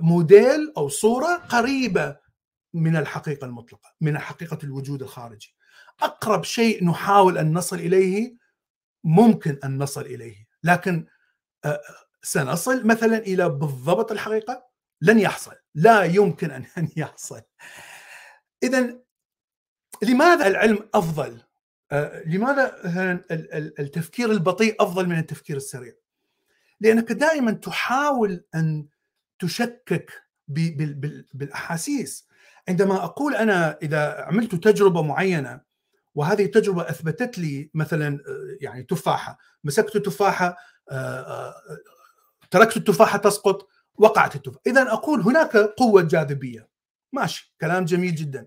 B: موديل أو صورة قريبة من الحقيقة المطلقة من حقيقة الوجود الخارجي. أقرب شيء نحاول أن نصل إليه ممكن أن نصل إليه لكن سنصل مثلا إلى بالضبط الحقيقة؟ لن يحصل. لا يمكن أن يحصل. اذا لماذا العلم أفضل؟ لماذا التفكير البطيء أفضل من التفكير السريع؟ لأنك دائما تحاول أن تشكك بالأحاسيس. عندما أقول أنا إذا عملت تجربة معينة وهذه التجربة أثبتت لي مثلا يعني تفاحة. مسكت تفاحه تركت التفاحة تسقط وقعت التفاحة. اذا أقول هناك قوة جاذبية. ماشي كلام جميل جدا.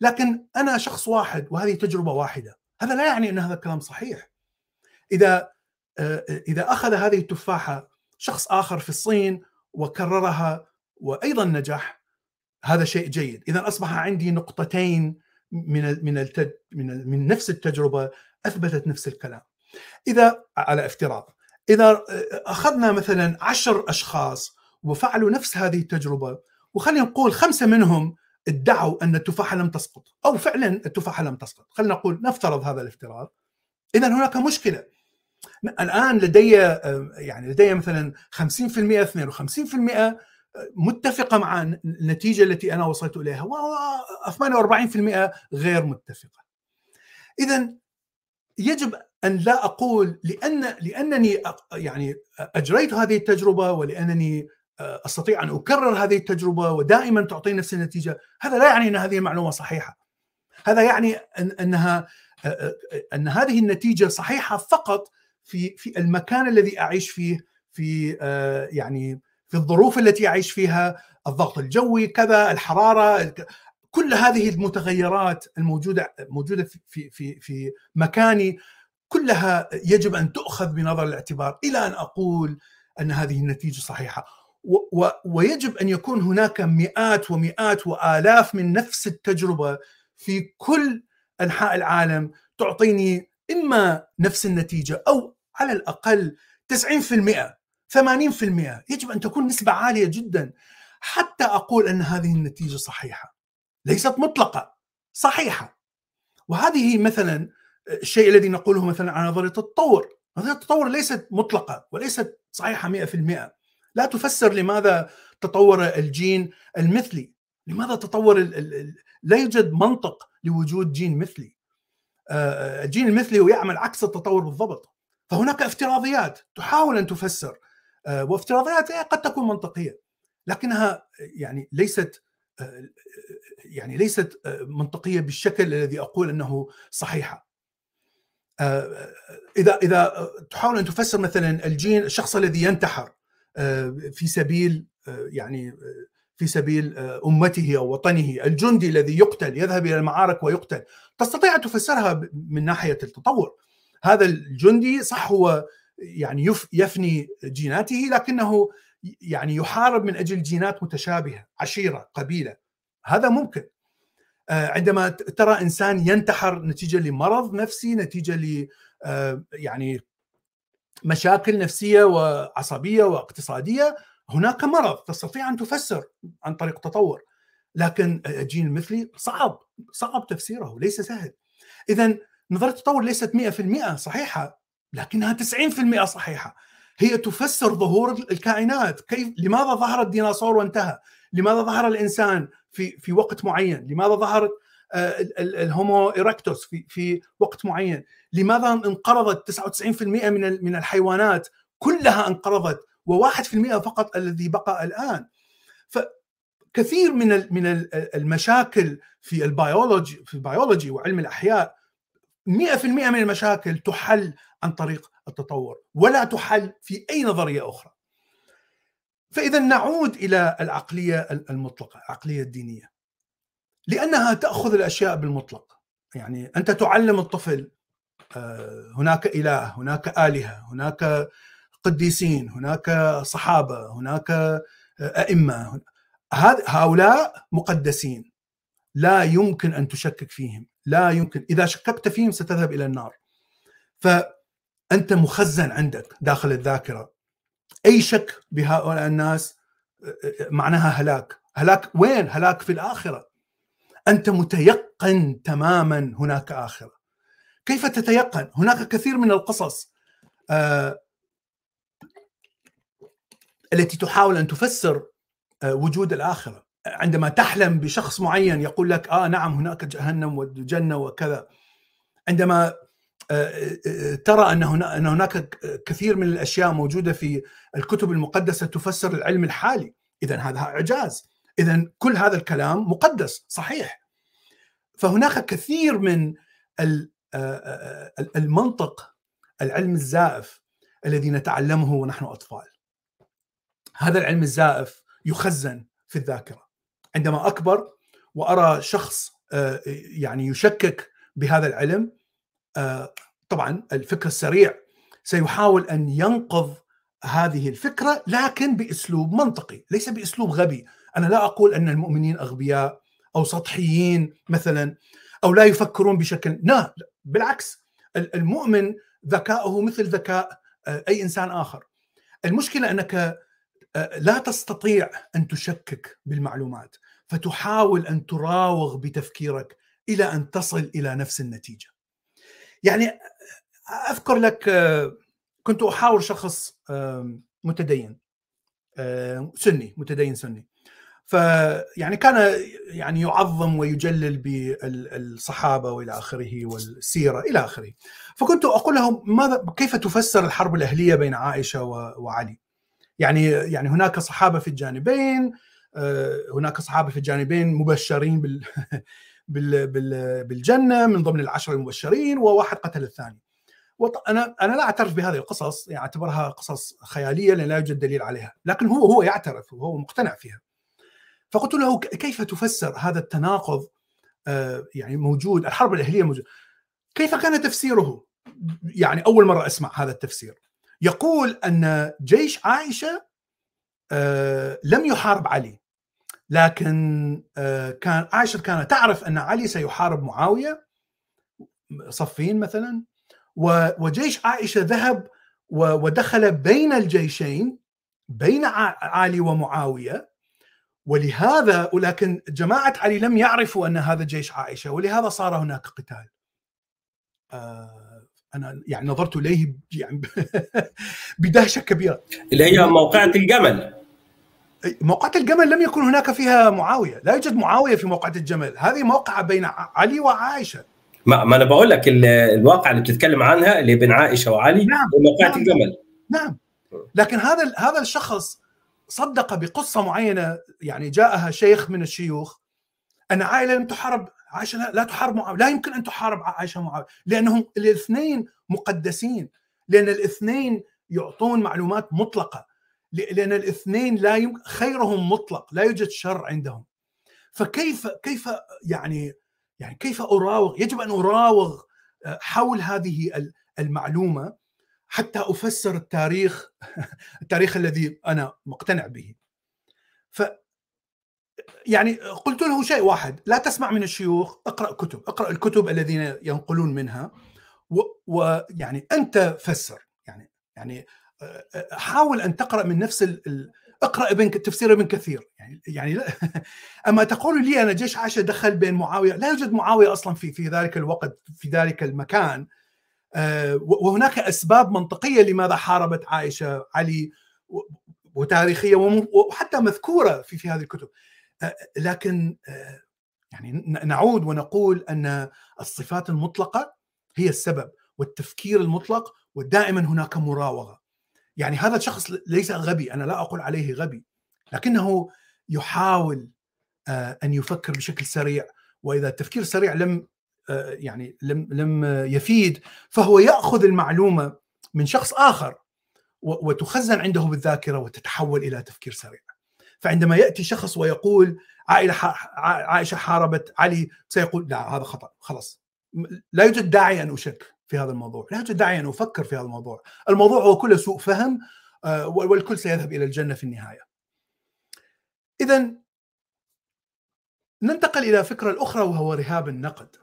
B: لكن أنا شخص واحد وهذه تجربة واحدة. هذا لا يعني أن هذا الكلام صحيح. إذا إذا أخذ هذه التفاحة شخص آخر في الصين وكررها وأيضا نجح هذا شيء جيد. اذا أصبح عندي نقطتين من من من من نفس التجربة أثبتت نفس الكلام. إذا على افتراض إذا أخذنا مثلا عشر أشخاص وفعلوا نفس هذه التجربة وخلينا نقول خمسة منهم ادعوا أن التفاحة لم تسقط أو فعلا التفاحة لم تسقط. خلينا نقول نفترض هذا الافتراض. اذا هناك مشكلة. الآن لدي يعني لدي مثلا 50% 52% متفقة مع النتيجة التي أنا وصلت إليها و48% غير متفقة. اذا يجب أن لا أقول لأن لأنني يعني أجريت هذه التجربة ولأنني أستطيع أن أكرر هذه التجربة ودائما تعطيني نفس النتيجه، هذا لا يعني أن هذه المعلومة صحيحة. هذا يعني أنها أن هذه النتيجة صحيحة فقط في في المكان الذي أعيش فيه في يعني في الظروف التي يعيش فيها الضغط الجوي كذا الحرارة كل هذه المتغيرات الموجودة موجودة في في في مكاني كلها يجب أن تؤخذ بنظر الاعتبار إلى أن أقول أن هذه النتيجة صحيحة ويجب أن يكون هناك مئات ومئات وآلاف من نفس التجربة في كل أنحاء العالم تعطيني إما نفس النتيجة أو على الأقل 90% 80% يجب أن تكون نسبة عالية جدا. حتى أقول أن هذه النتيجة صحيحة. ليست مطلقة صحيحة. وهذه مثلا الشيء الذي نقوله مثلا عن نظرية التطور. نظرية التطور ليست مطلقة وليست صحيحة 100% لا تفسر لماذا تطور الجين المثلي. لماذا تطور ال ال لا يوجد منطق لوجود جين مثلي. الجين المثلي هو يعمل عكس التطور بالضبط. فهناك افتراضيات تحاول أن تفسر. وافتراضيات قد تكون منطقية لكنها يعني ليست يعني ليست منطقية بالشكل الذي أقول أنه صحيحة. إذا إذا تحاول أن تفسر مثلا الجين الشخص الذي ينتحر في سبيل يعني في سبيل أمته أو وطنه، الجندي الذي يقتل يذهب إلى المعارك ويقتل، تستطيع أن تفسرها من ناحية التطور. هذا الجندي صح هو يعني يفني جيناته لكنه يعني يحارب من أجل جينات متشابهة، عشيرة، قبيلة. هذا ممكن. عندما ترى إنسان ينتحر نتيجة لمرض نفسي، نتيجة ل يعني مشاكل نفسية وعصبية واقتصادية هناك مرض تستطيع أن تفسر عن طريق تطور لكن الجين المثلي صعب صعب تفسيره ليس سهل. اذا نظرية التطور ليست 100% صحيحة لكنها 90% صحيحة. هي تفسر ظهور الكائنات. كيف لماذا ظهر الديناصور وانتهى؟ لماذا ظهر الإنسان في في وقت معين؟ لماذا ظهرت ال Homo erectus في في وقت معين. لماذا انقرضت 99% من من الحيوانات كلها انقرضت و1% فقط الذي بقى الآن؟ فكثير من من المشاكل في البيولوجي في البيولوجي وعلم الأحياء 100% من المشاكل تحل عن طريق التطور ولا تحل في أي نظرية أخرى. فإذا نعود إلى العقلية المطلقة العقلية الدينية. لأنها تأخذ الأشياء بالمطلق. يعني أنت تعلم الطفل هناك إله هناك آلهة هناك قديسين هناك صحابة هناك أئمة. هؤلاء مقدسين. لا يمكن أن تشكك فيهم. لا يمكن. إذا شككت فيهم ستذهب إلى النار. فأنت مخزن عندك داخل الذاكرة. أي شك بهؤلاء الناس معناها هلاك. هلاك وين؟ هلاك في الآخرة. أنت متيقن تماما هناك آخرة. كيف تتيقن؟ هناك كثير من القصص آه التي تحاول أن تفسر آه وجود الآخرة. عندما تحلم بشخص معين يقول لك آه نعم هناك جهنم والجنة وكذا. عندما ترى أن هناك كثير من الأشياء موجودة في الكتب المقدسة تفسر العلم الحالي. اذا هذا إعجاز. اذا كل هذا الكلام مقدس صحيح. فهناك كثير من المنطق العلم الزائف الذي نتعلمه ونحن أطفال. هذا العلم الزائف يخزن في الذاكرة. عندما أكبر وأرى شخص يعني يشكك بهذا العلم طبعا الفكر السريع سيحاول أن ينقض هذه الفكرة لكن بأسلوب منطقي ليس بأسلوب غبي. أنا لا أقول أن المؤمنين أغبياء أو سطحيين مثلا أو لا يفكرون بشكل لا بالعكس المؤمن ذكاؤه مثل ذكاء أي إنسان آخر. المشكلة أنك لا تستطيع أن تشكك بالمعلومات فتحاول أن تراوغ بتفكيرك إلى أن تصل إلى نفس النتيجة. يعني أذكر لك كنت أحاور شخص متدين سني متدين سني. فيعني كان يعني يعظم ويجلل بالصحابة وإلى آخره والسيرة إلى آخره. فكنت أقول له ماذا كيف تفسر الحرب الأهلية بين عائشة وعلي؟ يعني يعني هناك صحابة في الجانبين هناك صحابة في الجانبين مبشرين بال بالجنة من ضمن العشر المبشرين وواحد قتل الثاني. أنا أنا لا أعترف بهذه القصص يعني أعتبرها قصص خيالية لأن لا يوجد دليل عليها لكن هو هو يعترف وهو مقتنع فيها. فقلت له كيف تفسر هذا التناقض؟ يعني موجود الحرب الإهلية موجود. كيف كان تفسيره؟ يعني أول مرة أسمع هذا التفسير. يقول أن جيش عائشة لم يحارب علي. لكن كان عائشة كانت تعرف أن علي سيحارب معاوية صفين مثلا. وجيش عائشة ذهب ودخل بين الجيشين بين علي ومعاوية. ولهذا ولكن جماعة علي لم يعرفوا أن هذا جيش عائشة ولهذا صار هناك قتال. أنا يعني نظرت إليه يعني بدهشة كبيرة.
A: اللي هي موقعة الجمل.
B: موقعة الجمل لم يكن هناك فيها معاوية، لا يوجد معاوية في موقعة الجمل، هذه موقعة بين علي وعائشة.
A: ما, ما أنا بقول لك الواقعة اللي بتتكلم عنها اللي بين عائشة وعلي
B: نعم
A: موقعة
B: نعم
A: الجمل.
B: نعم لكن هذا هذا الشخص صدق بقصة معينة يعني جاءها شيخ من الشيوخ أن عائلة لم تحارب عائشة لا, تحارب معاويه لا يمكن أن تحارب عائشة معاويه لأنهم الاثنين مقدسين لأن الاثنين يعطون معلومات مطلقة لأن الاثنين لا يمكن خيرهم مطلق لا يوجد شر عندهم. فكيف كيف يعني يعني كيف أراوغ يجب أن أراوغ حول هذه المعلومة؟ حتى أفسر التاريخ التاريخ الذي أنا مقتنع به. ف يعني قلت له شيء واحد لا تسمع من الشيوخ اقرأ كتب اقرأ الكتب الذين ينقلون منها ويعني أنت فسر يعني يعني حاول أن تقرأ من نفس ال... اقرأ ابن تفسير ابن كثير. يعني يعني لا أما تقول لي أنا جيش عائشه دخل بين معاوية لا يوجد معاوية أصلا في في ذلك الوقت في ذلك المكان. وهناك أسباب منطقية لماذا حاربت عائشة علي وتاريخية وحتى مذكورة في في هذه الكتب. لكن يعني نعود ونقول أن الصفات المطلقة هي السبب والتفكير المطلق ودائما هناك مراوغة. يعني هذا الشخص ليس غبي أنا لا أقول عليه غبي لكنه يحاول أن يفكر بشكل سريع وإذا التفكير السريع لم يعني لم لم يفيد فهو يأخذ المعلومة من شخص آخر وتخزن عنده بالذاكرة وتتحول إلى تفكير سريع. فعندما يأتي شخص ويقول عائلة عائشة حاربت علي سيقول لا هذا خطأ خلاص لا يوجد داعي أن أشك في هذا الموضوع، لا يوجد داعي أن أفكر في هذا الموضوع، الموضوع هو كله سوء فهم والكل سيذهب إلى الجنة في النهاية. اذا ننتقل إلى الفكرة الأخرى وهو رهاب النقد.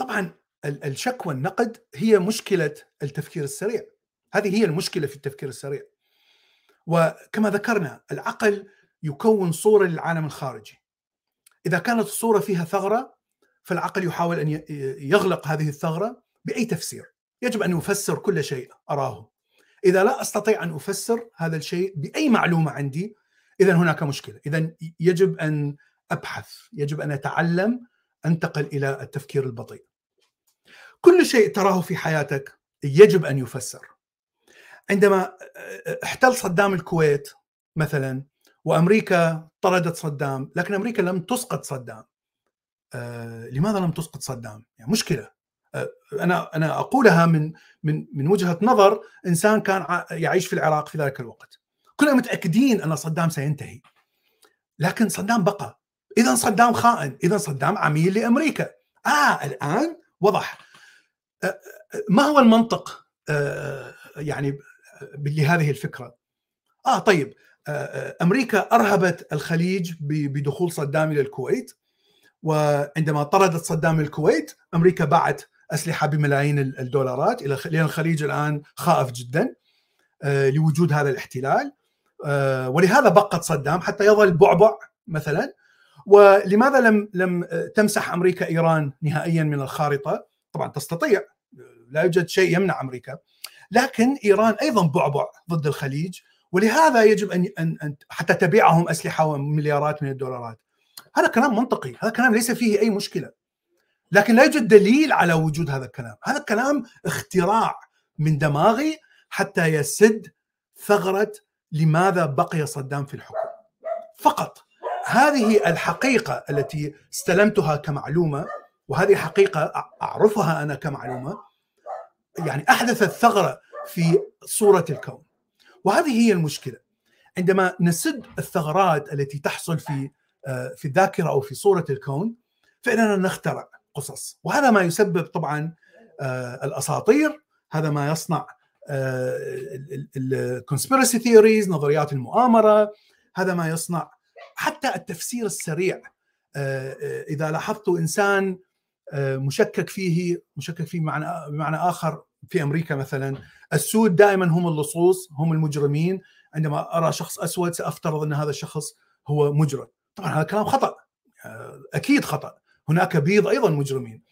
B: طبعا الشك والنقد هي مشكلة التفكير السريع. هذه هي المشكلة في التفكير السريع. وكما ذكرنا العقل يكون صورة للعالم الخارجي. إذا كانت الصورة فيها ثغرة فالعقل يحاول أن يغلق هذه الثغرة بأي تفسير. يجب أن يفسر كل شيء أراه. إذا لا أستطيع أن أفسر هذا الشيء بأي معلومة عندي اذا هناك مشكلة. اذا يجب أن أبحث يجب أن أتعلم أنتقل إلى التفكير البطيء. كل شيء تراه في حياتك يجب أن يفسر. عندما احتل صدام الكويت مثلا وأمريكا طردت صدام لكن أمريكا لم تسقط صدام. آه لماذا لم تسقط صدام؟ يعني مشكلة. آه أنا أنا أقولها من من من وجهة نظر إنسان كان يعيش في العراق في ذلك الوقت. كلنا متأكدين أن صدام سينتهي. لكن صدام بقى. اذا صدام خائن. اذا صدام عميل لأمريكا. آه الآن وضح. ما هو المنطق يعني لهذه الفكرة؟ آه طيب أمريكا أرهبت الخليج بدخول صدام إلى الكويت وعندما طردت صدام الكويت أمريكا باعت أسلحة بملايين الدولارات إلى لأن الخليج الآن خائف جدا لوجود هذا الاحتلال ولهذا بقت صدام حتى يظل بعبع مثلا ولماذا لم لم تمسح أمريكا إيران نهائيا من الخارطة؟ طبعا تستطيع لا يوجد شيء يمنع أمريكا. لكن إيران أيضا بعبع ضد الخليج ولهذا يجب أن أن حتى تبيعهم أسلحة ومليارات من الدولارات. هذا كلام منطقي هذا كلام ليس فيه أي مشكلة. لكن لا يوجد دليل على وجود هذا الكلام. هذا الكلام اختراع من دماغي حتى يسد ثغرة لماذا بقي صدام في الحكم. فقط هذه الحقيقة التي استلمتها كمعلومة وهذه حقيقة أعرفها أنا كمعلومة. يعني احدثت ثغره في صورة الكون. وهذه هي المشكلة. عندما نسد الثغرات التي تحصل في آه، في الذاكرة أو في صورة الكون فإننا نخترع قصص. وهذا ما يسبب طبعا آه، الأساطير. هذا ما يصنع ال conspiracy theories نظريات المؤامرة. هذا ما يصنع حتى التفسير السريع. إذا لاحظتوا إنسان مشكك فيه مشكك فيه بمعنى بمعنى آخر في أمريكا مثلا. السود دائما هم اللصوص هم المجرمين. عندما أرى شخص أسود سأفترض أن هذا الشخص هو مجرم. طبعا هذا كلام خطأ. أكيد خطأ. هناك بيض أيضا مجرمين.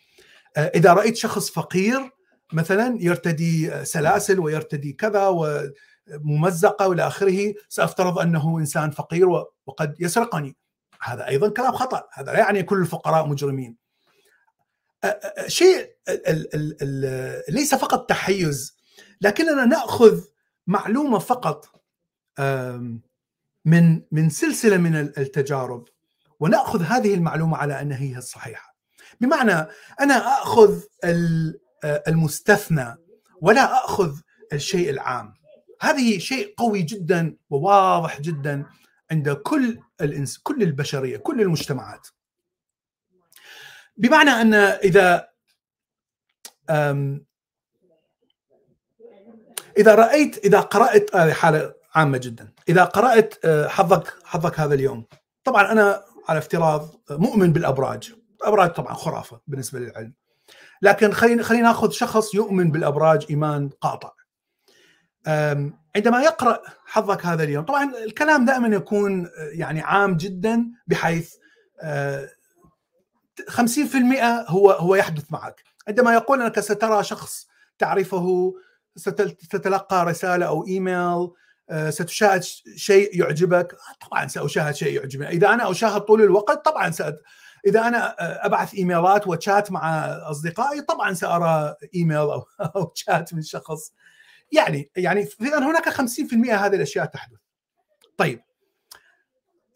B: إذا رأيت شخص فقير مثلا يرتدي سلاسل ويرتدي كذا وممزقة وإلى آخره سأفترض أنه إنسان فقير وقد يسرقني. هذا أيضا كلام خطأ. هذا لا يعني كل الفقراء مجرمين. شيء ليس فقط تحيز لكننا نأخذ معلومة فقط من من سلسلة من التجارب ونأخذ هذه المعلومة على انها هي الصحيحه بمعنى أنا أخذ المستثنى ولا أخذ الشيء العام. هذه شيء قوي جدا وواضح جدا عند كل الانس كل البشرية كل المجتمعات. بمعنى أن إذا إذا رأيت إذا قرأت هذه حالة عامة جدا. إذا قرأت آه، حظك حظك هذا اليوم. طبعا أنا على افتراض مؤمن بالأبراج. الأبراج طبعا خرافة بالنسبة للعلم. لكن خلينا خلينا ناخذ شخص يؤمن بالأبراج إيمان قاطع. عندما يقرأ حظك هذا اليوم طبعا الكلام دائما يكون آه، يعني عام جدا بحيث 50% آه، هو هو يحدث معك. عندما يقول أنك سترى شخص تعرفه ستتلقى رسالة أو إيميل آه، ستشاهد شيء يعجبك طبعا سأشاهد شيء يعجبني. إذا أنا أشاهد طول الوقت طبعا سأت... إذا أنا أبعث إيميلات وشات مع أصدقائي طبعا سأرى إيميل أو أو شات من شخص. يعني يعني اذا هناك 50% هذه الأشياء تحدث. طيب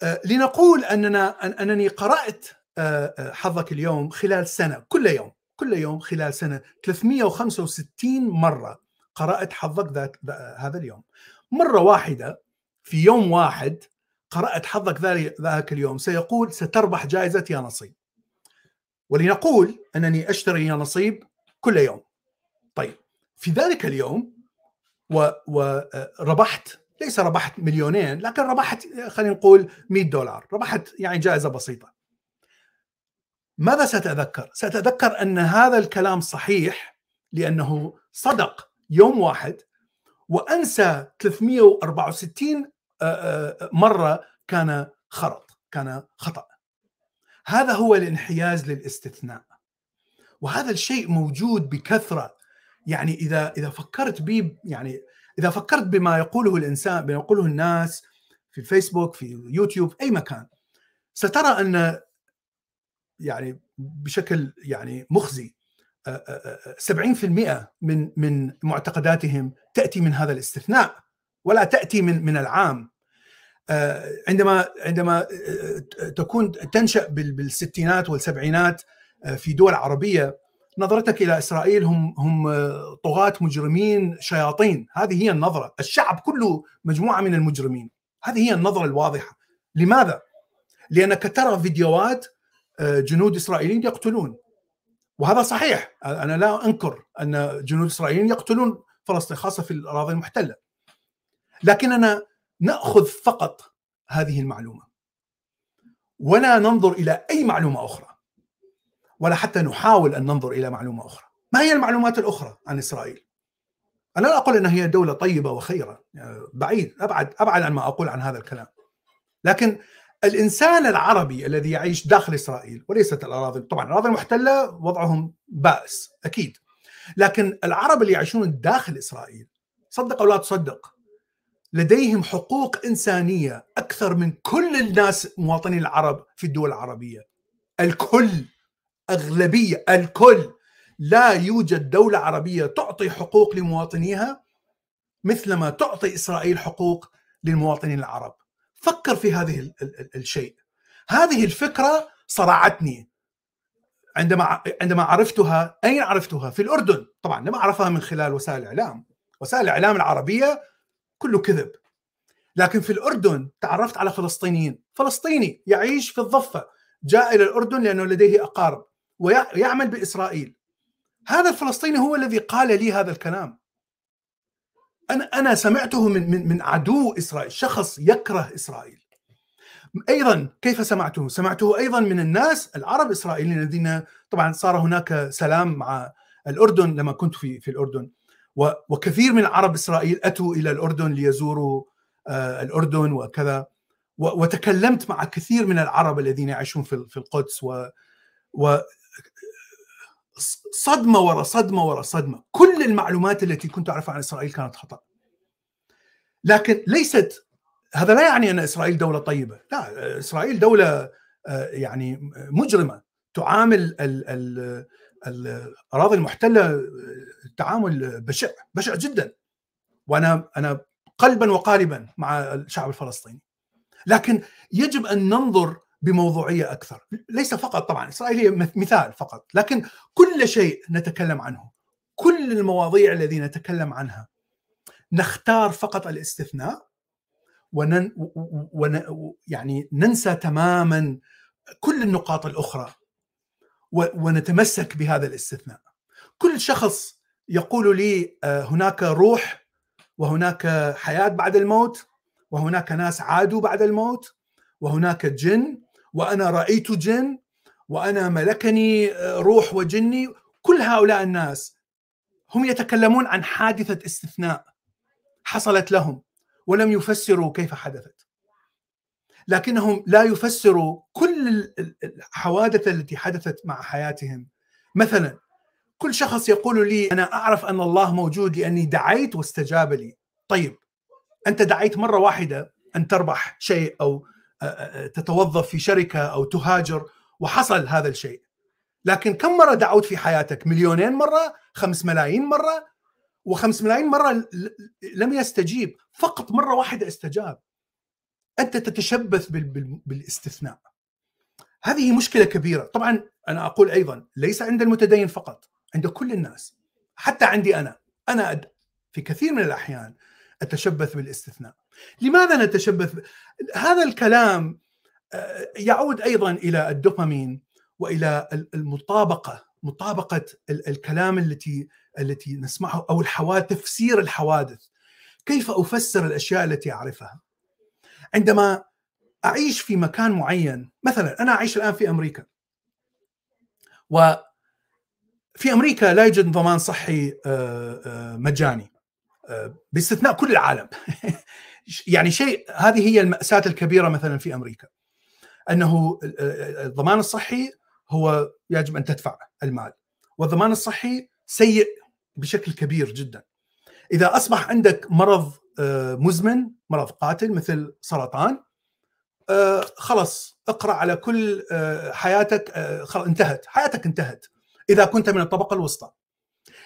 B: آه، لنقول أننا أنني قرأت آه، آه، حظك اليوم خلال سنة كل يوم كل يوم خلال سنة 365 مرة قرأت حظك ذاك هذا اليوم. مرة واحدة في يوم واحد قرأت حظك ذاك اليوم سيقول ستربح جائزة يا نصيب. ولنقول أنني أشتري يا نصيب كل يوم. طيب في ذلك اليوم وربحت ليس ربحت مليونين لكن ربحت خلينا نقول 100 دولار ربحت يعني جائزة بسيطة ماذا سأتذكر؟ سأتذكر أن هذا الكلام صحيح لأنه صدق يوم واحد وأنسى 364 مرة كان خرط كان خطأ. هذا هو الانحياز للاستثناء. وهذا الشيء موجود بكثرة. يعني إذا إذا فكرت به يعني إذا فكرت بما يقوله الإنسان بما يقوله الناس في الفيسبوك في يوتيوب أي مكان سترى أن يعني بشكل يعني مخزي 70% من من معتقداتهم تأتي من هذا الاستثناء ولا تأتي من من العام عندما عندما تكون تنشأ بالستينات والسبعينات في دول عربية نظرتك إلى إسرائيل هم هم طغاة مجرمين شياطين، هذه هي النظرة، الشعب كله مجموعة من المجرمين، هذه هي النظرة الواضحة. لماذا؟ لأنك ترى فيديوهات جنود إسرائيليين يقتلون وهذا صحيح أنا لا أنكر أن جنود إسرائيليين يقتلون فلسطين خاصة في الأراضي المحتلة. لكننا نأخذ فقط هذه المعلومة ولا ننظر إلى أي معلومة أخرى. ولا حتى نحاول أن ننظر إلى معلومة أخرى. ما هي المعلومات الأخرى عن إسرائيل؟ أنا لا أقول انها هي دولة طيبة وخيرة، يعني بعيد أبعد أبعد عن ما أقول عن هذا الكلام. لكن الإنسان العربي الذي يعيش داخل إسرائيل وليست الأراضي طبعا الأراضي المحتلة وضعهم بائس أكيد. لكن العرب اللي يعيشون داخل إسرائيل صدق أو لا تصدق لديهم حقوق إنسانية أكثر من كل الناس مواطنين العرب في الدول العربية. الكل أغلبية الكل لا يوجد دولة عربية تعطي حقوق لمواطنيها مثلما تعطي إسرائيل حقوق للمواطنين العرب فكر في هذه الشيء. هذه الفكرة صرعتني. عندما عندما عرفتها أين عرفتها؟ في الأردن. طبعا لم أعرفها من خلال وسائل الاعلام وسائل الاعلام العربية كله كذب. لكن في الأردن تعرفت على فلسطينيين. فلسطيني يعيش في الضفة. جاء إلى الأردن لأنه لديه أقارب. ويعمل بإسرائيل. هذا الفلسطيني هو الذي قال لي هذا الكلام. أنا أنا سمعته من من من عدو إسرائيل شخص يكره إسرائيل. أيضا كيف سمعته؟ سمعته أيضا من الناس العرب الاسرائيليين الذين طبعا صار هناك سلام مع الأردن لما كنت في في الأردن. وكثير من عرب إسرائيل أتوا إلى الأردن ليزوروا آه، الأردن وكذا. وتكلمت مع كثير من العرب الذين يعيشون في القدس و و صدمة ورا صدمة ورا صدمة. كل المعلومات التي كنت أعرفها عن إسرائيل كانت خطأ. لكن ليست هذا لا يعني أن إسرائيل دولة طيبة. لا إسرائيل دولة آه، يعني مجرمة. تعامل الأراضي المحتلة تعامل بشع بشع جدا. وأنا أنا قلبا وقالبا مع الشعب الفلسطيني. لكن يجب أن ننظر بموضوعية أكثر. ليس فقط طبعا إسرائيل هي مثال فقط لكن كل شيء نتكلم عنه كل المواضيع الذي نتكلم عنها. نختار فقط الاستثناء ونن ون يعني ننسى تماما كل النقاط الأخرى ونتمسك بهذا الاستثناء. كل شخص يقول لي آه، هناك روح وهناك حياة بعد الموت وهناك ناس عادوا بعد الموت وهناك جن وأنا رأيت جن وأنا ملكني آه، روح وجني. كل هؤلاء الناس هم يتكلمون عن حادثة استثناء حصلت لهم ولم يفسروا كيف حدثت. لكنهم لا يفسروا كل الحوادث التي حدثت مع حياتهم. مثلا كل شخص يقول لي أنا أعرف أن الله موجود لأني دعيت واستجاب لي. طيب أنت دعيت مرة واحدة أن تربح شيء أو تتوظف في شركة أو تهاجر وحصل هذا الشيء. لكن كم مرة دعوت في حياتك؟ مليونين مرة؟ خمس ملايين مرة؟ وخمس ملايين مرة لم يستجيب. فقط مرة واحدة استجاب. أنت تتشبث بالاستثناء. هذه مشكلة كبيرة. طبعا أنا أقول أيضا ليس عند المتدين فقط عند كل الناس. حتى عندي أنا. أنا في كثير من الأحيان أتشبث بالاستثناء. لماذا نتشبث؟ هذا الكلام آه، يعود أيضا إلى الدوبامين وإلى المطابقة مطابقة الكلام التي التي نسمعه أو الحوادث تفسير الحوادث. كيف أفسر الأشياء التي أعرفها؟ عندما أعيش في مكان معين مثلا أنا أعيش الآن في أمريكا. و في أمريكا لا يوجد ضمان صحي آه، آه، مجاني باستثناء كل العالم. يعني شيء هذه هي المأساة الكبيرة مثلا في أمريكا. أنه الضمان الصحي هو يجب أن تدفع المال. والضمان الصحي سيء بشكل كبير جدا. إذا أصبح عندك مرض مزمن مرض قاتل مثل سرطان خلص اقرأ على كل حياتك انتهت. حياتك انتهت إذا كنت من الطبقة الوسطى.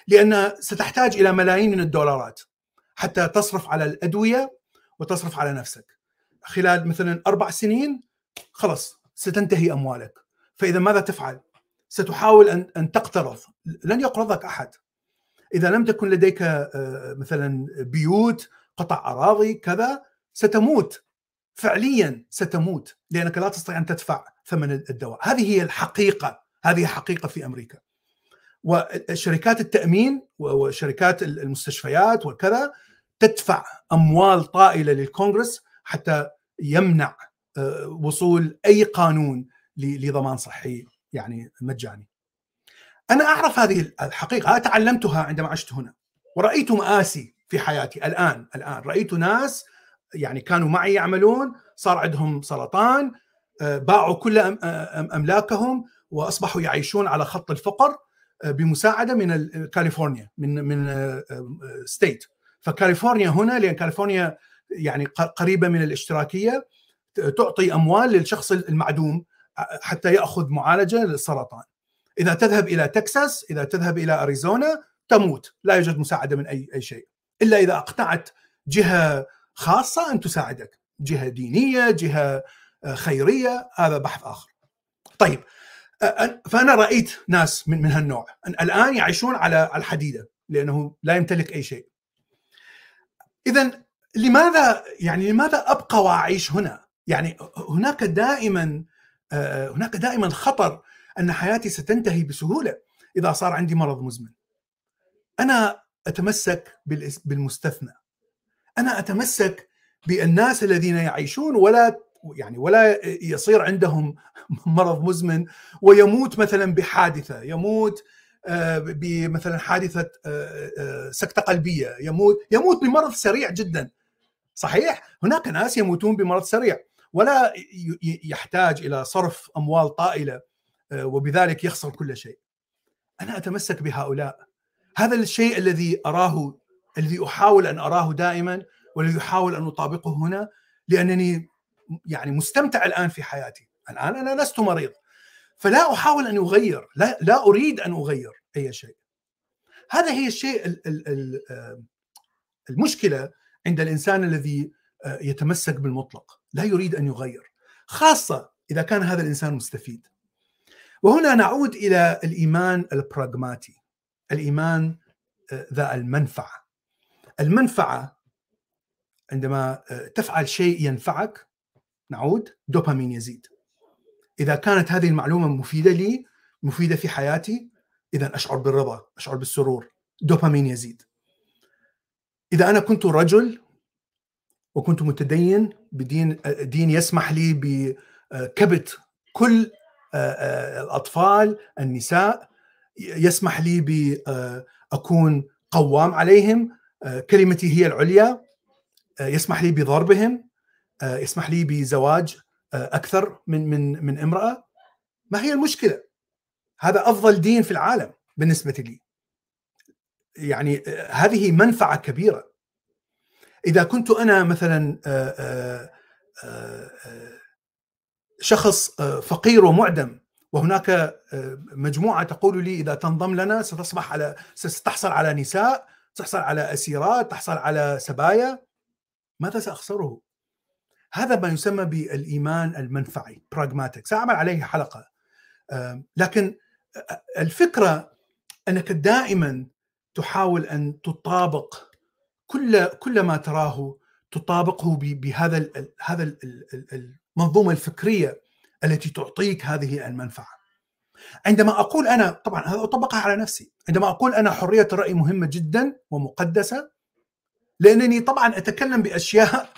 B: لأن ستحتاج إلى ملايين من الدولارات حتى تصرف على الأدوية وتصرف على نفسك. خلال مثلا أربع سنين خلص ستنتهي أموالك. فإذا ماذا تفعل؟ ستحاول أن أن تقترض. لن يقرضك أحد. إذا لم تكن لديك آه، مثلا بيوت قطع أراضي كذا ستموت. فعليا ستموت لأنك لا تستطيع أن تدفع ثمن الدواء. هذه هي الحقيقة. هذه حقيقة في أمريكا. وشركات التأمين وشركات المستشفيات وكذا تدفع أموال طائلة للكونغرس حتى يمنع آه، وصول أي قانون لضمان صحي يعني مجاني. أنا أعرف هذه الحقيقة تعلمتها عندما عشت هنا ورأيت مآسي في حياتي الآن الآن رأيت ناس يعني كانوا معي يعملون صار عندهم سرطان آه، باعوا كل أملاكهم وأصبحوا يعيشون على خط الفقر آه، بمساعدة من كاليفورنيا من من state فكاليفورنيا هنا لأن كاليفورنيا يعني قريبة من الاشتراكية تعطي أموال للشخص المعدوم حتى يأخذ معالجة للسرطان. إذا تذهب إلى تكساس، إذا تذهب إلى أريزونا تموت، لا يوجد مساعدة من اي أي شيء، إلا إذا أقنعت جهة خاصة أن تساعدك، جهة دينية، جهة خيرية، هذا بحث آخر. طيب فأنا رأيت ناس من من هالنوع الآن يعيشون على الحديدة لأنه لا يمتلك أي شيء اذا لماذا يعني لماذا أبقى وأعيش هنا؟ يعني هناك دائما هناك دائما خطر أن حياتي ستنتهي بسهولة إذا صار عندي مرض مزمن. أنا أتمسك بالمستثنى. أنا أتمسك بالناس الذين يعيشون ولا يعني ولا يصير عندهم مرض مزمن ويموت مثلا بحادثة يموت بمثلا حادثة سكتة قلبية يموت يموت بمرض سريع جدا. صحيح؟ هناك ناس يموتون بمرض سريع ولا يحتاج إلى صرف أموال طائلة وبذلك يخسر كل شيء. أنا أتمسك بهؤلاء. هذا الشيء الذي أراه الذي أحاول أن أراه دائما والذي أحاول أن أطابقه هنا لأنني يعني مستمتع الآن في حياتي. الآن أنا لست مريض. فلا أحاول أن أغير لا لا أريد أن أغير. اي شيء. هذا هي الشيء المشكلة عند الإنسان الذي يتمسك بالمطلق لا يريد أن يغير خاصة إذا كان هذا الإنسان مستفيد. وهنا نعود إلى الإيمان البراغماتي الإيمان ذا المنفعة. المنفعة عندما تفعل شيء ينفعك نعود دوبامين يزيد. إذا كانت هذه المعلومة مفيدة لي مفيدة في حياتي اذا أشعر بالرضا أشعر بالسرور. دوبامين يزيد. إذا أنا كنت رجل وكنت متدين بدين دين يسمح لي بكبت كل الأطفال النساء يسمح لي باكون قوام عليهم كلمتي هي العليا يسمح لي بضربهم يسمح لي بزواج أكثر من من من امرأة. ما هي المشكلة؟ هذا أفضل دين في العالم بالنسبة لي. يعني هذه منفعة كبيرة. إذا كنت أنا مثلا شخص فقير ومعدم وهناك مجموعة تقول لي إذا تنضم لنا ستصبح على ستحصل على نساء، تحصل على أسيرات، تحصل على سبايا ماذا سأخسره؟ هذا ما يسمى بالإيمان المنفعي براغماتيك سأعمل عليه حلقة لكن الفكرة أنك دائما تحاول أن تطابق كل كل ما تراه تطابقه بهذا هذا المنظومة الفكرية التي تعطيك هذه المنفعة. عندما أقول أنا طبعا هذا أطبقها على نفسي، عندما أقول أنا حرية الرأي مهمة جدا ومقدسة لأنني طبعا أتكلم بأشياء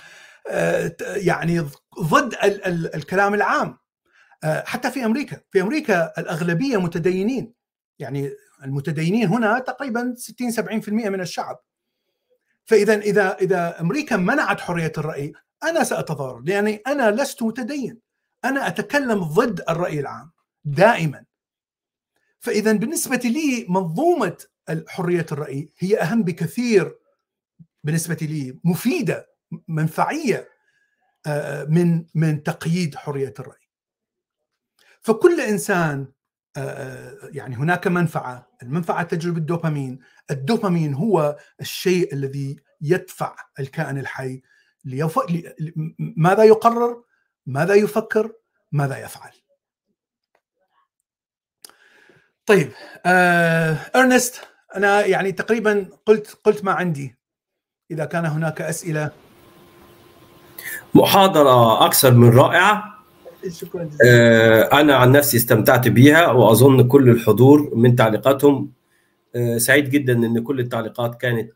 B: يعني ضد الكلام العام حتى في أمريكا. في أمريكا الأغلبية متدينين. يعني المتدينين هنا تقريبا 60 70% من الشعب. فإذا إذا إذا أمريكا منعت حرية الرأي أنا سأتضرر. لأني أنا لست متدين. أنا أتكلم ضد الرأي العام دائما. فإذا بالنسبة لي منظومة حريه الرأي هي أهم بكثير بالنسبة لي مفيدة منفعية من من تقييد حرية الرأي. فكل إنسان يعني هناك منفعة، المنفعة تجري بالدوبامين، الدوبامين هو الشيء الذي يدفع الكائن الحي ليف... ماذا يقرر؟ ماذا يفكر؟ ماذا يفعل؟ طيب آه، إرنست أنا يعني تقريبا قلت قلت ما عندي إذا كان هناك أسئلة
A: محاضرة أكثر من رائعة
B: شكرا جزيلا.
A: أنا عن نفسي استمتعت بيها وأظن كل الحضور من تعليقاتهم. سعيد جدا أن كل التعليقات كانت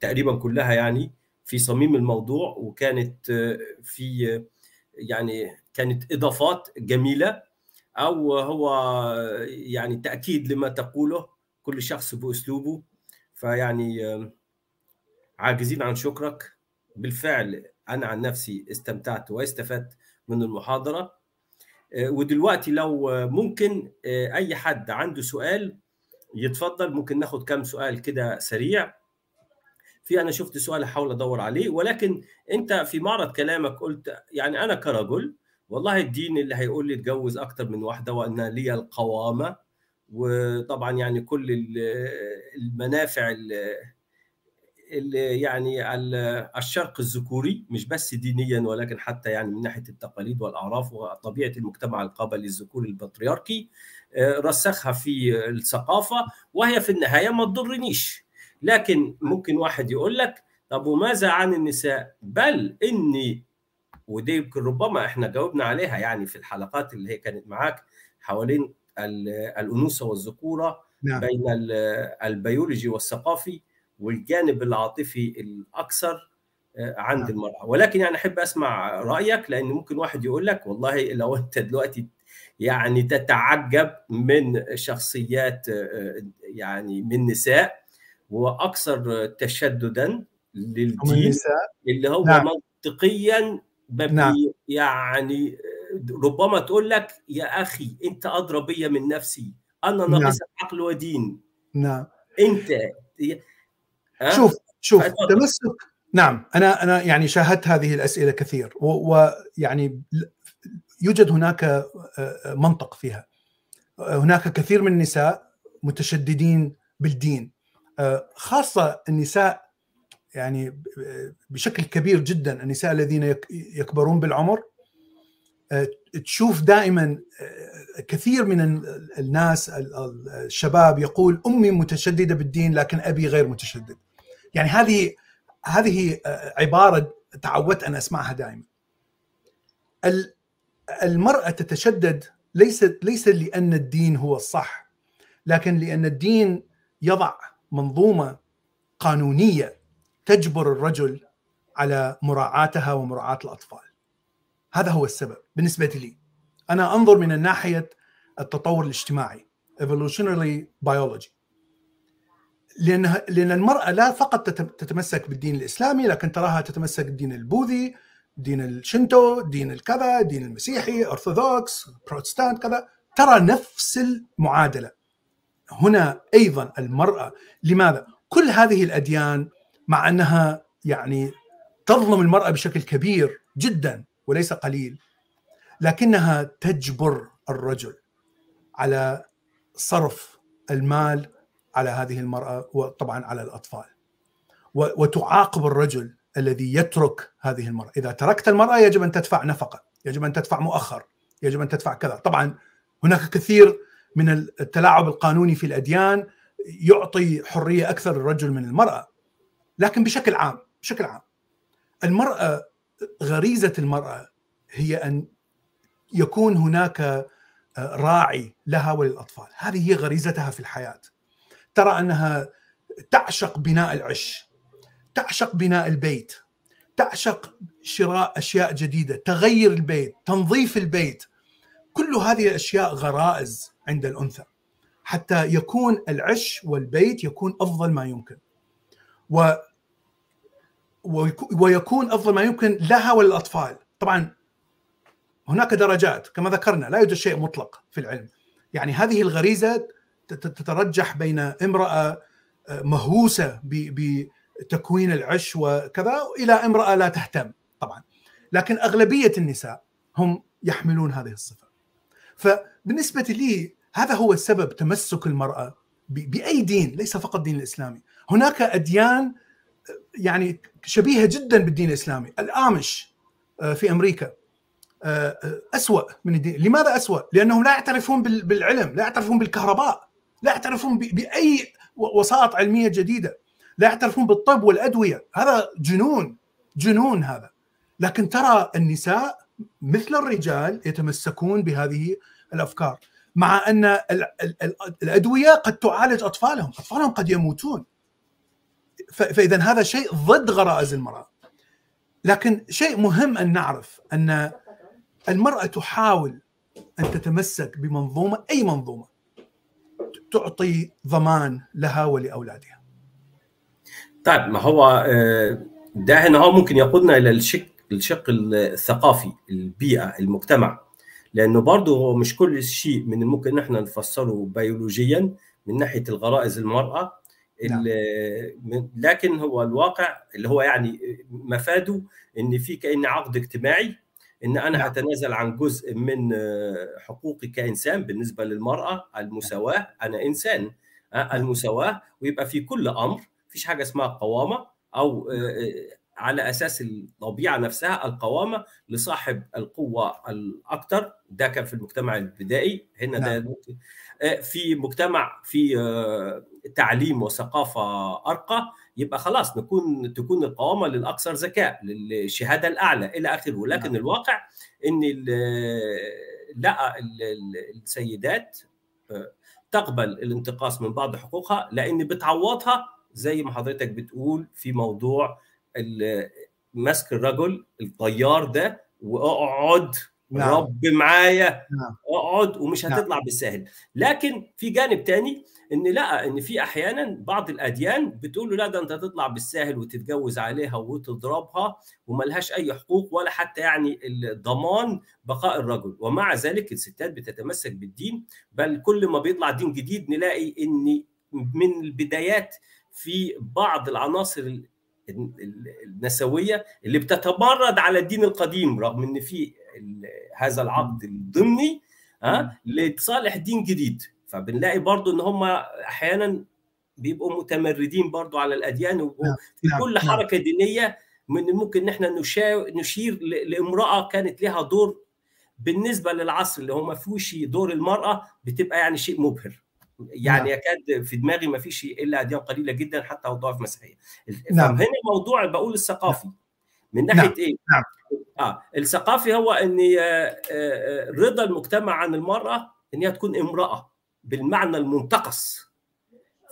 A: تقريبا كلها يعني في صميم الموضوع وكانت في يعني كانت إضافات جميلة أو هو يعني تأكيد لما تقوله كل شخص بأسلوبه. فيعني عاجزين عن شكرك. بالفعل أنا عن نفسي استمتعت واستفدت. من المحاضرة. ودلوقتي لو ممكن أي حد عنده سؤال يتفضل ممكن ناخد كم سؤال كده سريع. في أنا شفت سؤال احاول أدور عليه ولكن أنت في معرض كلامك قلت يعني أنا كرجل والله الدين اللي هيقول لي اتجوز أكتر من واحدة وأن لي القوامة وطبعا يعني كل المنافع يعني الشرق الذكوري مش بس دينيا ولكن حتى يعني من ناحية التقاليد والأعراف وطبيعة المجتمع القبلي الذكوري البطريركي رسخها في الثقافة وهي في النهاية ما تضرنيش لكن ممكن واحد يقول لك طب وماذا عن النساء؟ بل إني ودي يمكن ربما إحنا جاوبنا عليها يعني في الحلقات اللي هي كانت معاك حوالين الأنوثة والذكورة نعم. بين البيولوجي والثقافي والجانب العاطفي الأكثر عند نعم. المرأة ولكن يعني أحب أسمع رأيك لأن ممكن واحد يقول لك والله لو أنت دلوقتي يعني تتعجب من شخصيات يعني من نساء وأكثر تشددا للدين اللي هو نعم. منطقيا نعم. يعني ربما تقول لك يا أخي أنت ادرى بيا من نفسي أنا ناقص نعم. عقل ودين
B: نعم أنت؟ شوف شوف تمسك نعم أنا أنا يعني شاهدت هذه الأسئلة كثير ويعني يوجد هناك منطق فيها. هناك كثير من النساء متشددين بالدين خاصة النساء يعني بشكل كبير جدا النساء الذين يكبرون بالعمر تشوف دائما كثير من الناس الشباب يقول أمي متشددة بالدين لكن أبي غير متشدد. يعني هذه هذه عبارة تعودت أن أسمعها دائما. المرأة تتشدد ليس ليس لأن الدين هو الصح لكن لأن الدين يضع منظومة قانونية تجبر الرجل على مراعاتها ومراعاة الأطفال. هذا هو السبب بالنسبة لي. أنا أنظر من ناحية التطور الاجتماعي evolutionary biology. لأن لأن المرأة لا فقط تتمسك بالدين الإسلامي لكن تراها تتمسك بالدين البوذي دين الشنتو دين الكذا دين المسيحي أرثوذكس بروتستانت كذا. ترى نفس المعادلة. هنا أيضا المرأة لماذا؟ كل هذه الأديان مع أنها يعني تظلم المرأة بشكل كبير جدا وليس قليل لكنها تجبر الرجل على صرف المال على هذه المرأة وطبعا على الأطفال. وتعاقب الرجل الذي يترك هذه المرأة، إذا تركت المرأة يجب أن تدفع نفقة، يجب أن تدفع مؤخر، يجب أن تدفع كذا، طبعا هناك كثير من التلاعب القانوني في الأديان يعطي حرية أكثر للرجل من المرأة. لكن بشكل عام بشكل عام المرأة غريزة المرأة هي أن يكون هناك راعي لها وللأطفال. هذه هي غريزتها في الحياة. ترى أنها تعشق بناء العش تعشق بناء البيت تعشق شراء أشياء جديدة تغير البيت تنظيف البيت. كل هذه الأشياء غرائز عند الأنثى. حتى يكون العش والبيت يكون أفضل ما يمكن. و ويكون أفضل ما يمكن لها وللأطفال. طبعا هناك درجات كما ذكرنا لا يوجد شيء مطلق في العلم. يعني هذه الغريزة تترجح بين امرأة مهووسة بتكوين العش وكذا إلى امرأة لا تهتم طبعا. لكن أغلبية النساء هم يحملون هذه الصفة. فبالنسبة لي هذا هو السبب تمسك المرأة بأي دين ليس فقط الدين الإسلامي. هناك أديان يعني شبيهة جدا بالدين الإسلامي. الآمش في أمريكا أسوأ من الدين. لماذا أسوأ؟ لأنهم لا يعترفون بالعلم لا يعترفون بالكهرباء. لا يعترفون بأي وسائط علمية جديدة. لا يعترفون بالطب والأدوية. هذا جنون جنون هذا. لكن ترى النساء مثل الرجال يتمسكون بهذه الأفكار مع أن الأدوية قد تعالج أطفالهم أطفالهم قد يموتون. فإذا هذا شيء ضد غرائز المرأة. لكن شيء مهم أن نعرف أن المرأة تحاول أن تتمسك بمنظومة أي منظومة. تعطي ضمان لها ولأولادها
A: طيب ما هو ده هنا هو ممكن يقودنا إلى الشق الشق الثقافي البيئة المجتمع لأنه برضه هو مش كل شيء من الممكن إن إحنا نفسره بيولوجيا من ناحية الغرائز المرأة نعم. لكن هو الواقع اللي هو يعني مفاده إن في كان عقد اجتماعي إن أنا نعم. أتنازل عن جزء من حقوقي كإنسان بالنسبة للمرأة المساواة أنا إنسان المساواة ويبقى في كل أمر فيش حاجة اسمها قوامة أو على أساس الطبيعة نفسها القوامة لصاحب القوة الاكثر ده كان في المجتمع البدائي هنا ده ممكن في مجتمع في تعليم وثقافة أرقى يبقى خلاص نكون تكون القوامة للاكثر ذكاء للشهادة الأعلى إلى آخره. ولكن الواقع إن لا السيدات تقبل الانتقاص من بعض حقوقها لأن بتعوضها زي ما حضرتك بتقول في موضوع مسك الرجل الطيار ده وأقعد نعم. رب معايا نعم. اقعد ومش هتطلع نعم. بالسهل لكن في جانب تاني ان لا ان في أحيانا بعض الاديان بتقول له لا ده انت تطلع بالسهل وتتجوز عليها وتضربها وملهاش اي حقوق ولا حتى يعني ضمان بقاء الرجل ومع ذلك الستات بتتمسك بالدين بل كل ما بيطلع دين جديد نلاقي إن من البدايات في بعض العناصر النسوية اللي بتتمرد على الدين القديم رغم إن في هذا العقد الضمني ها لصالح دين جديد فبنلاقي برضو إن هم أحيانا بيبقوا متمردين برضو على الأديان وفي كل حركة دينية من الممكن إن إحنا نشير لامرأة كانت لها دور بالنسبة للعصر اللي هو ما فيهوش دور المرأة بتبقى يعني شيء مبهر يعني نعم. يكاد في دماغي ما فيش إلا أديان قليلة جدا حتى وضعف مسيحية نعم. هنا الموضوع بقول الثقافي من ناحية نعم. إيه نعم. آه الثقافي هو ان رضا المجتمع عن المرأة ان هي تكون امرأة بالمعنى المنتقص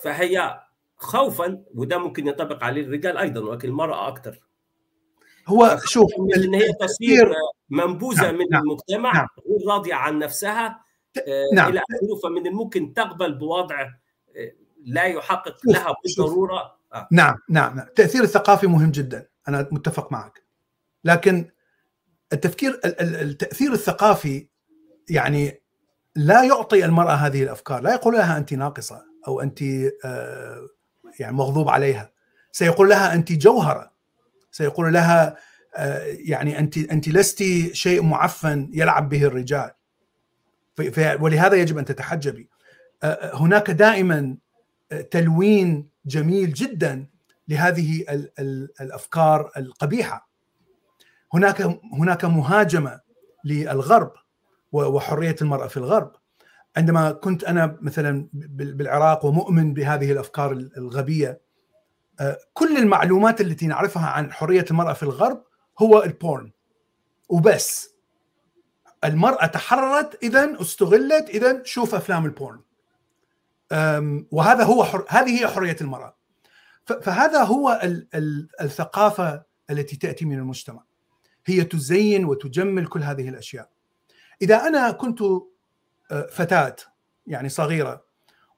A: فهي خوفا وده ممكن ينطبق عليه الرجال أيضا ولكن المرأة أكثر
B: هو شوف
A: إن هي تصير منبوذة نعم. من نعم. المجتمع نعم. غير راضية عن نفسها نعم. إلى آخره فمن الممكن تقبل بوضع لا يحقق لها بالضرورة
B: آه. نعم نعم التاثير الثقافي مهم جدا أنا متفق معك لكن التفكير التأثير الثقافي يعني لا يعطي المرأة هذه الأفكار لا يقول لها انت ناقصة أو انت يعني مغضوب عليها. سيقول لها انت جوهرة. سيقول لها يعني انت انت لست شيء معفن يلعب به الرجال. ولهذا يجب أن تتحجبي. هناك دائما تلوين جميل جدا لهذه الأفكار القبيحة. هناك هناك مهاجمة للغرب وحرية المرأة في الغرب. عندما كنت أنا مثلا بالعراق ومؤمن بهذه الأفكار الغبية كل المعلومات التي نعرفها عن حرية المرأة في الغرب هو البورن وبس. المرأة تحررت اذا استغلت اذا شوف أفلام البورن وهذا هو حر... هذه هي حرية المرأة. فهذا هو الثقافة التي تأتي من المجتمع. هي تزين وتجمل كل هذه الأشياء. إذا أنا كنت فتاة يعني صغيرة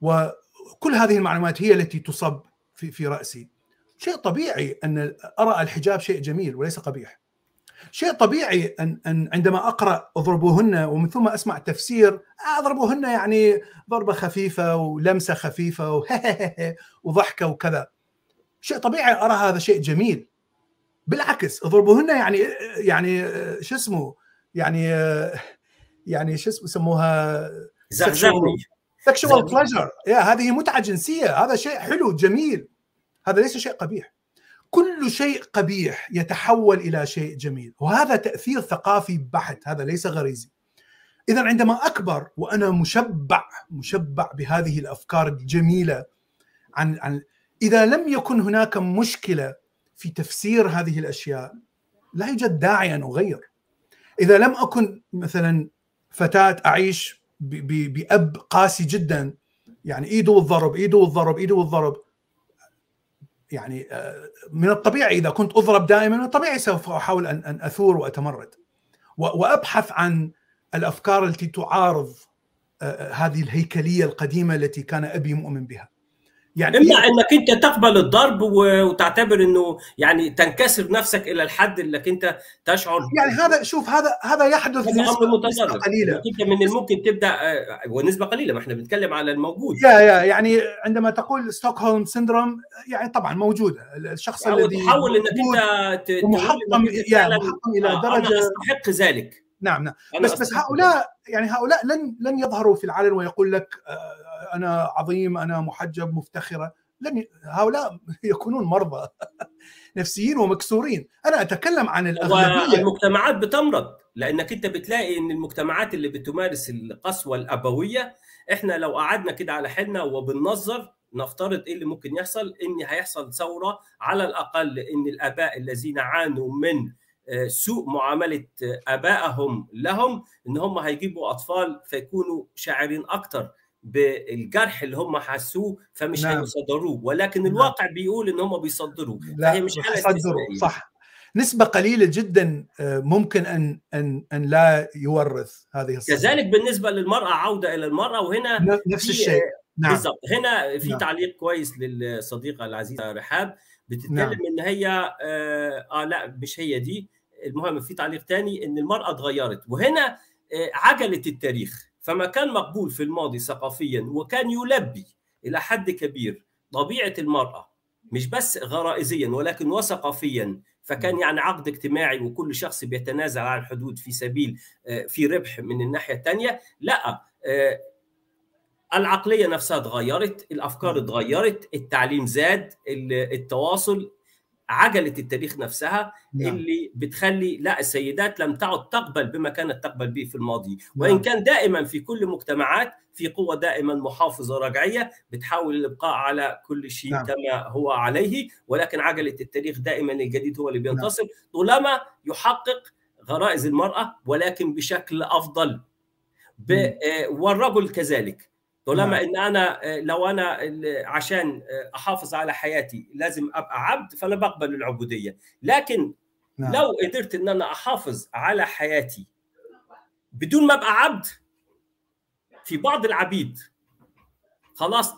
B: وكل هذه المعلومات هي التي تصب في في رأسي شيء طبيعي أن أرى الحجاب شيء جميل وليس قبيح. شيء طبيعي أن أن عندما أقرأ اضربوهن ومن ثم أسمع تفسير اضربوهن يعني ضربة خفيفة ولمسة خفيفة وضحكة وكذا. شيء طبيعي أرى هذا شيء جميل. بالعكس اضربوهن يعني يعني شو اسمه؟ يعني يعني شو اسمه يسموها؟
A: زغزغني
B: sexual pleasure يا هذه متعة جنسية هذا شيء حلو جميل. هذا ليس شيء قبيح. كل شيء قبيح يتحول إلى شيء جميل وهذا تأثير ثقافي بحت هذا ليس غريزي. اذا عندما أكبر وأنا مشبع مشبع بهذه الأفكار الجميلة عن عن إذا لم يكن هناك مشكلة في تفسير هذه الأشياء لا يوجد داعي أن أغير إذا لم أكن مثلا فتاة أعيش بأب قاسي جدا يعني ايده والضرب ايده والضرب ايده والضرب يعني من الطبيعي إذا كنت أضرب دائما من الطبيعي سوف أحاول ان أثور وأتمرد وأبحث عن الأفكار التي تعارض هذه الهيكلية القديمة التي كان أبي مؤمن بها.
A: يعني إما إنك أنت تقبل الضرب وتعتبر إنه يعني تنكسر نفسك إلى الحد إنك أنت تشعر.
B: يعني هذا شوف هذا هذا يحدث
A: نسبه, نسبة قليلة. أنت من الممكن تبدأ ونسبة قليلة ما إحنا بنتكلم على الموجود.
B: يا يا يعني عندما تقول ستوكهولم سندروم يعني طبعا موجودة. الشخص
A: يعني
B: الذي
A: تحاول إنك أنت
B: محطم يعني محطم إلى درجه
A: أنا أستحق ذلك.
B: نعم نعم. بس بس هؤلاء يعني هؤلاء لن لن يظهروا في العلن ويقول لك أنا عظيم أنا محجب مفتخرة. لن هؤلاء يكونون مرضى نفسيين ومكسورين. أنا أتكلم عن الأغلبية.
A: المجتمعات بتمرض لأنك أنت بتلاقي إن المجتمعات اللي بتمارس القسوة الأبوية إحنا لو قعدنا كده على حالنا وبننظر نفترض إيه اللي ممكن يحصل؟ إن هيحصل ثورة على الأقل إن الآباء الذين عانوا من سوء معاملة آبائهم لهم إن هم هيجيبوا أطفال فيكونوا شاعرين أكتر. بالجرح اللي هم حسوه فمش نعم. هيصدروه ولكن نعم. الواقع بيقول إن هم بيصدروه
B: فهي مش حالة استثنائيه صح نسبة قليلة جدا ممكن أن أن أن لا يورث هذه
A: الصفة. كذلك بالنسبة للمرأة عودة إلى المرأة وهنا
B: نفس الشيء
A: نعم. بالضبط هنا في نعم. تعليق كويس للصديقة العزيزة رحاب بتتكلم نعم. إن هي آه, آه لا مش هي دي المهم في تعليق تاني إن المرأة اتغيرت وهنا آه عجلة التاريخ فما كان مقبول في الماضي ثقافيا وكان يلبي إلى حد كبير طبيعة المرأة مش بس غرائزيا ولكن وثقافيا. فكان يعني عقد اجتماعي وكل شخص بيتنازل عن الحدود في سبيل في ربح من الناحية الثانية لا العقلية نفسها اتغيرت الأفكار اتغيرت التعليم زاد التواصل عجلة التاريخ نفسها نعم. اللي بتخلي لا السيدات لم تعد تقبل بما كانت تقبل به في الماضي وإن نعم. كان دائما في كل مجتمعات في قوة دائما محافظة رجعية بتحاول الإبقاء على كل شيء نعم. كما هو عليه ولكن عجلة التاريخ دائما الجديد هو اللي بينتصر نعم. طالما يحقق غرائز المرأة ولكن بشكل أفضل ب... والرجل كذلك طالما إن أنا لو أنا عشان أحافظ على حياتي لازم أبقى عبد فأنا بقبل العبودية لكن نعم. لو قدرت إن أنا أحافظ على حياتي بدون ما أبقى عبد في بعض العبيد خلاص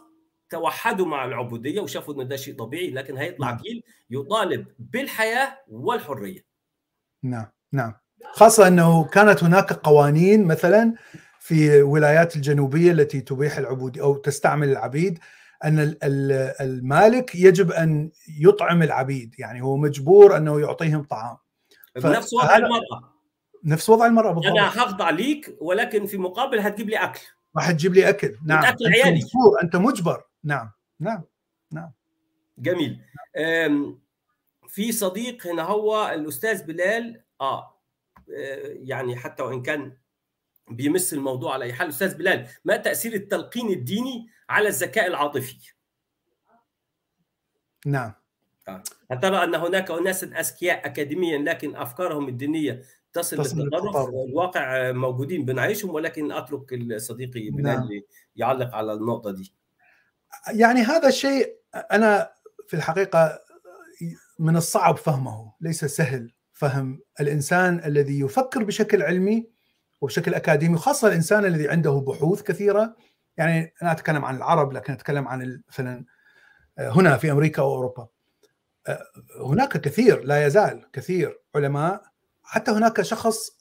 A: توحدوا مع العبودية وشافوا إن ده شيء طبيعي لكن هيطلع نعم. جيل يطالب بالحياة والحرية
B: نعم نعم خاصة إنه كانت هناك قوانين مثلا في الولايات الجنوبية التي تبيح العبود أو تستعمل العبيد أن المالك يجب أن يطعم العبيد يعني هو مجبور أنه يعطيهم طعام.
A: نفس وضع المرأة.
B: نفس وضع المرأة
A: بالضبط. أنا هخضع ليك ولكن في مقابل هتجيب لي أكل.
B: راح تجيب لي أكل. نعم.
A: اكل عيالي.
B: انت مجبور أنت مجبر. نعم. نعم. نعم.
A: جميل. في صديق هنا هو الأستاذ بلال. آه يعني حتى وإن كان بيمس الموضوع على أي حال. أستاذ بلال ما تأثير التلقين الديني على الذكاء العاطفي؟
B: نعم.
A: هل ترى أن هناك اناس أذكياء اكاديميا لكن أفكارهم الدينية تصل, تصل للتطرف الواقع موجودين. بنعيشهم ولكن أترك صديقي بلال نعم. يعلق على النقطة دي.
B: يعني هذا الشيء أنا في الحقيقة من الصعب فهمه ليس سهل فهم الإنسان الذي يفكر بشكل علمي وبشكل أكاديمي خاصة الإنسان الذي عنده بحوث كثيرة. يعني أنا أتكلم عن العرب لكن أتكلم عن مثلا هنا في أمريكا واوروبا هناك كثير لا يزال كثير علماء حتى هناك شخص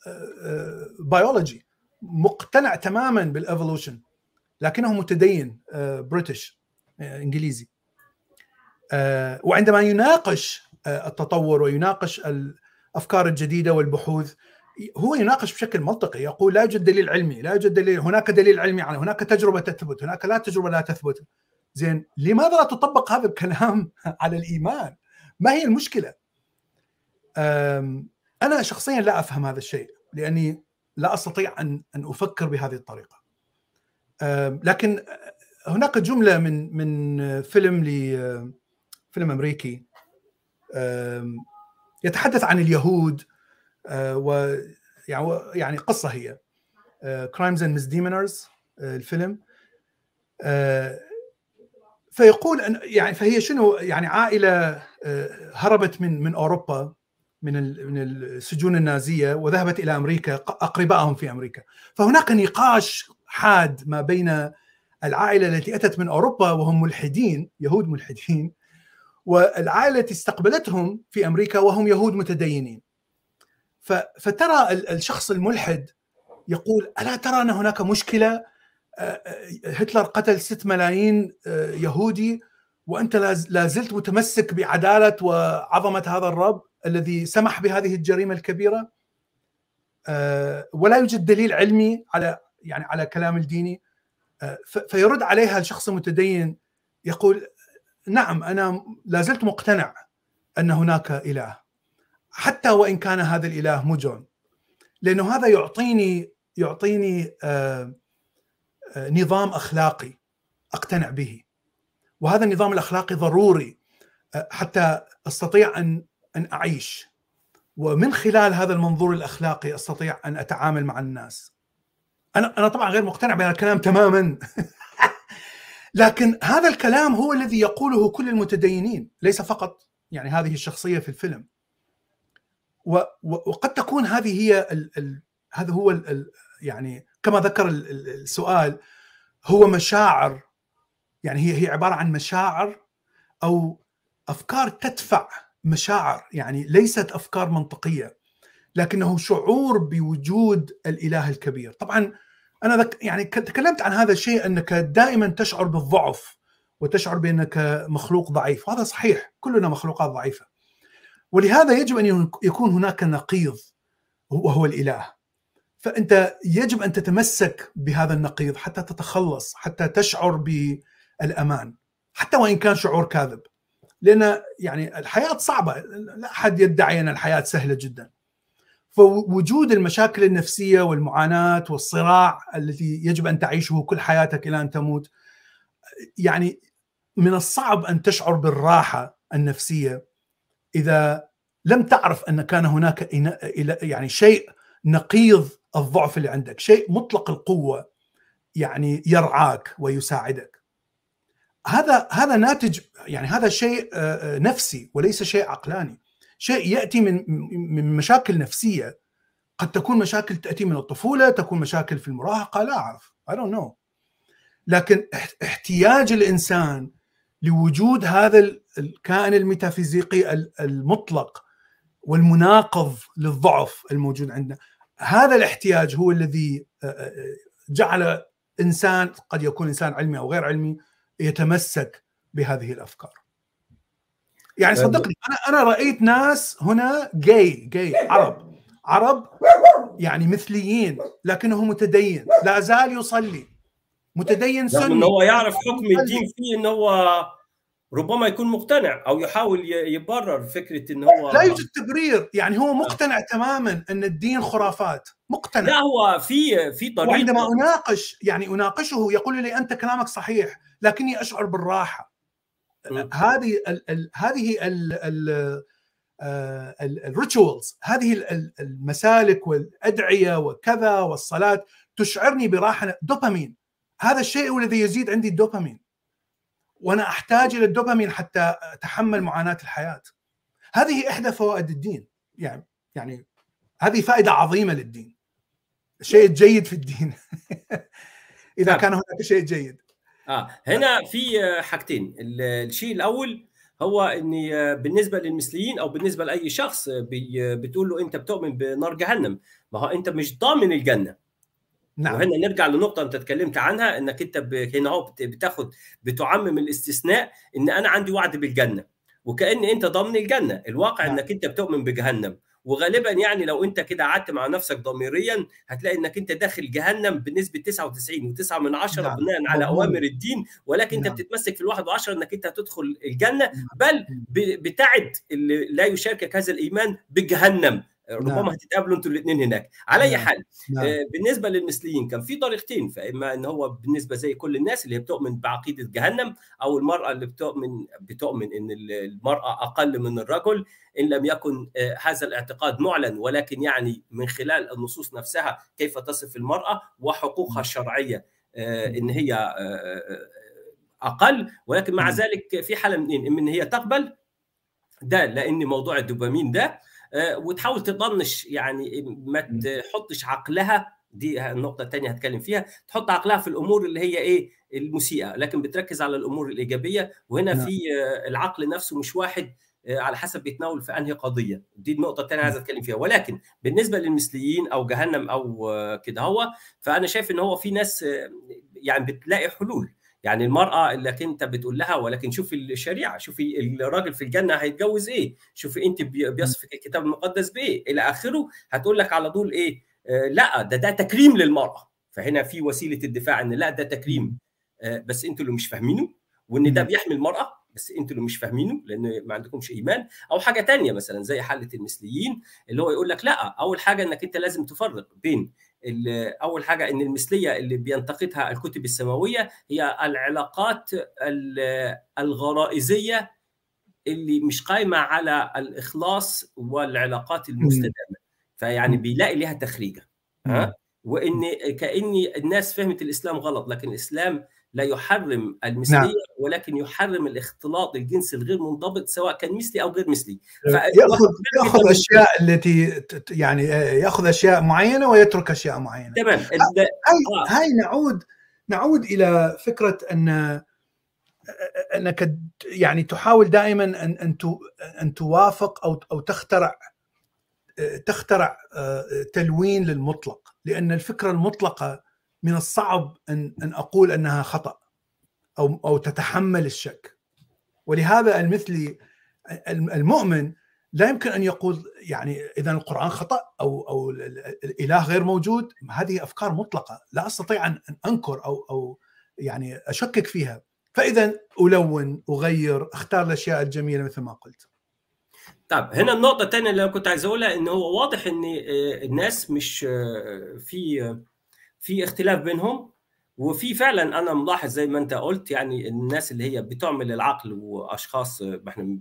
B: بيولوجي مقتنع تماما بال evolution لكنه متدين British إنجليزي. وعندما يناقش التطور ويناقش الأفكار الجديدة والبحوث هو يناقش بشكل منطقي يقول لا يوجد دليل علمي لا يوجد دليل هناك دليل علمي على هناك تجربة تثبت هناك لا تجربة لا تثبت. زين لماذا لا تطبق هذا الكلام على الإيمان؟ ما هي المشكلة؟ أنا شخصيا لا أفهم هذا الشيء لأني لا أستطيع أن أن أفكر بهذه الطريقة. لكن هناك جملة من من فيلم ل فيلم أمريكي يتحدث عن اليهود و يعني يعني قصة هي. Crimes and Misdemeanors الفيلم. فيقول أن يعني فهي شنو؟ يعني عائلة هربت من من أوروبا من من السجون النازية وذهبت إلى أمريكا أقربائهم في أمريكا. فهناك نقاش حاد ما بين العائلة التي أتت من أوروبا وهم ملحدين يهود ملحدين والعائلة التي استقبلتهم في أمريكا وهم يهود متدينين. فترى الشخص الملحد يقول ألا ترى ان هناك مشكلة؟ هتلر قتل 6 ملايين يهودي وأنت لا زلت متمسك بعدالة وعظمة هذا الرب الذي سمح بهذه الجريمة الكبيرة؟ ولا يوجد دليل علمي على يعني على كلام الديني؟ فيرد عليها الشخص المتدين يقول نعم أنا لا زلت مقتنع أن هناك إله. حتى وإن كان هذا الإله مجرم لأنه هذا يعطيني يعطيني آه، آه، نظام أخلاقي أقتنع به. وهذا النظام الأخلاقي ضروري آه، حتى أستطيع أن أن أعيش. ومن خلال هذا المنظور الأخلاقي أستطيع أن أتعامل مع الناس. أنا أنا طبعا غير مقتنع بهذا الكلام تماما. لكن هذا الكلام هو الذي يقوله كل المتدينين ليس فقط يعني هذه الشخصية في الفيلم. وقد تكون هذه هي ال ال هذا هو ال يعني كما ذكر السؤال هو مشاعر يعني هي هي عبارة عن مشاعر أو أفكار تدفع مشاعر يعني ليست أفكار منطقية لكنه شعور بوجود الإله الكبير. طبعا أنا يعني تكلمت عن هذا الشيء أنك دائما تشعر بالضعف وتشعر بأنك مخلوق ضعيف وهذا صحيح كلنا مخلوقات ضعيفة. ولهذا يجب أن يكون هناك نقيض وهو الإله. فأنت يجب أن تتمسك بهذا النقيض حتى تتخلص حتى تشعر بالأمان حتى وإن كان شعور كاذب. لأن يعني الحياة صعبة لا أحد يدعي أن الحياة سهلة جدا. فوجود المشاكل النفسية والمعاناة والصراع الذي يجب أن تعيشه كل حياتك إلى أن تموت يعني من الصعب أن تشعر بالراحة النفسية إذا لم تعرف أن كان هناك يعني شيء نقيض الضعف اللي عندك، شيء مطلق القوة يعني يرعاك ويساعدك. هذا هذا ناتج يعني هذا شيء نفسي وليس شيء عقلاني. شيء يأتي من من مشاكل نفسية قد تكون مشاكل تأتي من الطفولة تكون مشاكل في المراهقة لا أعرف I don't know لكن احتياج الإنسان لوجود هذا الكائن الميتافيزيقي المطلق والمناقض للضعف الموجود عندنا. هذا الاحتياج هو الذي جعل إنسان قد يكون إنسان علمي أو غير علمي يتمسك بهذه الأفكار. يعني صدقني أنا أنا رأيت ناس هنا جاي جاي عرب. عرب يعني مثليين لكنه متدين لا زال يصلي. متدين سني.
A: انه هو يعرف حكم الدين فيه انه هو ربما يكون مقتنع أو يحاول يبرر فكرة إن هو
B: لا يوجد تبرير. يعني هو مقتنع تماما إن الدين خرافات. مقتنع.
A: لا هو في في طريقة.
B: وعندما اناقش يعني أناقشه يقول لي أنت كلامك صحيح لكني أشعر بالراحة. هذه ال هذه الريتشوالز هذه المسالك والأدعية وكذا والصلاة تشعرني براحة. دوبامين. هذا الشيء الذي يزيد عندي الدوبامين. وأنا أحتاج إلى الدوبامين حتى أتحمل معاناة الحياة. هذه إحدى فوائد الدين. يعني يعني هذه فائدة عظيمة للدين. الشيء الجيد في الدين. إذا كان هناك شيء جيد.
A: آه هنا في حاجتين. الشيء الأول هو ان بالنسبة للمثليين أو بالنسبة لأي شخص بتقول له أنت بتؤمن بنار جهنم. ما هو أنت مش ضامن الجنة. نعم وهنا نرجع لنقطة أنت اتكلمت عنها أنك أنت هنا هو بتاخد بتعمم الاستثناء أن أنا عندي وعد بالجنة وكأن أنت ضامن الجنة الواقع نعم. أنك أنت بتؤمن بجهنم وغالبا يعني لو أنت كده قعدت مع نفسك ضميريا هتلاقي إنك أنت داخل جهنم بنسبة 99 و9 من 10 نعم. بناء على أوامر الدين ولكن نعم. انت بتتمسك في الواحد وعشرة إنك أنت هتدخل الجنة بل بتعد اللي لا يشاركك هذا الإيمان بجهنم ربما نعم. هتتقابلوا أنتوا الاثنين هناك على أي نعم. حال نعم. آه بالنسبة للمثليين كان في طريقتين فإما إن هو بالنسبة زي كل الناس اللي هي بتؤمن بعقيدة جهنم أو المرأة اللي بتؤمن بتؤمن إن المرأة أقل من الرجل إن لم يكن آه هذا الاعتقاد معلن ولكن يعني من خلال النصوص نفسها كيف تصف المرأة وحقوقها الشرعية آه إن هي أقل ولكن مع ذلك في حالة من إن هي تقبل ده لأن موضوع الدوبامين ده وتحاول تطنش يعني ما تحطش عقلها دي النقطة الثانية هتكلم فيها تحط عقلها في الأمور اللي هي إيه؟ المسيئة لكن بتركز على الأمور الإيجابية وهنا نعم. في العقل نفسه مش واحد على حسب بيتناول في أنهي قضية. دي النقطة الثانية عايز أتكلم فيها. ولكن بالنسبة للمثليين أو جهنم أو كده هو فأنا شايف إن هو في ناس يعني بتلاقي حلول. يعني المرأة اللي أنت بتقول لها ولكن شوفي الشريعة شوفي الراجل في الجنة هيتجوز إيه؟ شوفي أنت بيصفك الكتاب المقدس بإيه؟ إلى آخره هتقول لك على طول إيه؟ آه لأ ده ده تكريم للمرأة. فهنا في وسيلة الدفاع إن لأ ده تكريم. آه بس أنتوا اللي مش فاهمينه وإن ده بيحمي المرأة بس أنتوا اللي مش فاهمينه لأن ما عندكمش إيمان. أو حاجة تانية مثلا زي حالة المثليين اللي هو يقول لك لأ أول حاجة إنك أنت لازم تفرق بين أول حاجة إن المثلية اللي بينتقدها الكتب السماوية هي العلاقات الغرائزية اللي مش قايمة على الإخلاص والعلاقات المستدامة. فيعني بيلاقي لها تخريجة ها؟ وإن كان الناس فهمت الإسلام غلط لكن الإسلام لا يحرم المثلية نعم. ولكن يحرم الاختلاط الجنسي الغير منضبط سواء كان مثلي أو غير مثلي.
B: ياخذ يأخذ أشياء التي يعني يأخذ أشياء معينة ويترك أشياء معينة.
A: تمام.
B: هاي, هاي نعود نعود إلى فكرة أن أنك يعني تحاول دائما ان أن أن توافق أو أو تخترع تخترع تلوين للمطلق. لأن الفكرة المطلقة من الصعب أن أن أقول أنها خطأ أو أو تتحمل الشك. ولهذا المثلي المؤمن لا يمكن أن يقول يعني اذا القرآن خطأ أو أو الإله غير موجود. هذه أفكار مطلقة. لا أستطيع أن أنكر أو أو يعني أشكك فيها. فإذا ألون أغير أختار الأشياء الجميلة مثل ما قلت.
A: طيب هنا النقطة الثانية اللي أنا كنت عايز أقولها إن هو واضح إن الناس مش في في اختلاف بينهم وفي فعلا أنا ملاحظ زي ما أنت قلت يعني الناس اللي هي بتعمل العقل وأشخاص إحنا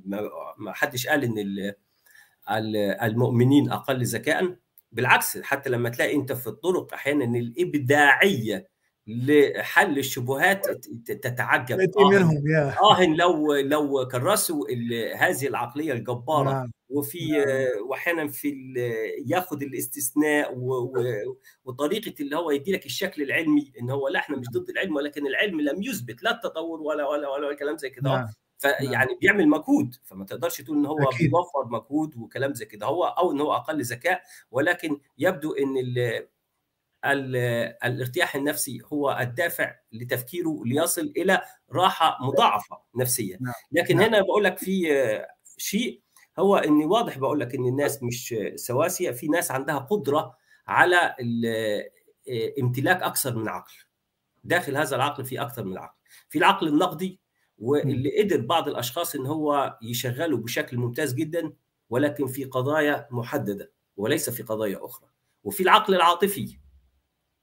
A: ما حدش قال إن المؤمنين أقل ذكاء. بالعكس حتى لما تلاقي أنت في الطرق أحيانا الإبداعية لحل الشبهات تتعجب
B: آه منهم.
A: آه لو لو كرسوا هذه العقلية الجبارة نعم. وفي نعم. واحيانا في ياخد الاستثناء وطريقة اللي هو يدي لك الشكل العلمي إن هو لا إحنا مش ضد العلم ولكن العلم لم يثبت لا التطور ولا ولا ولا, ولا كلام زي كده نعم. فيعني بيعمل مجهود فما تقدرش تقول إن هو أكيد. بيوفر مجهود وكلام زي كده هو أو إن هو أقل ذكاء ولكن يبدو إن الارتياح النفسي هو الدافع لتفكيره ليصل إلى راحة مضاعفة نفسيا لكن هنا بقول لك في شيء هو إني واضح بقول لك إن الناس مش سواسية في ناس عندها قدرة على امتلاك أكثر من عقل. داخل هذا العقل في أكثر من عقل. في العقل النقدي واللي قدر بعض الأشخاص إن هو يشغله بشكل ممتاز جدا ولكن في قضايا محددة وليس في قضايا أخرى. وفي العقل العاطفي.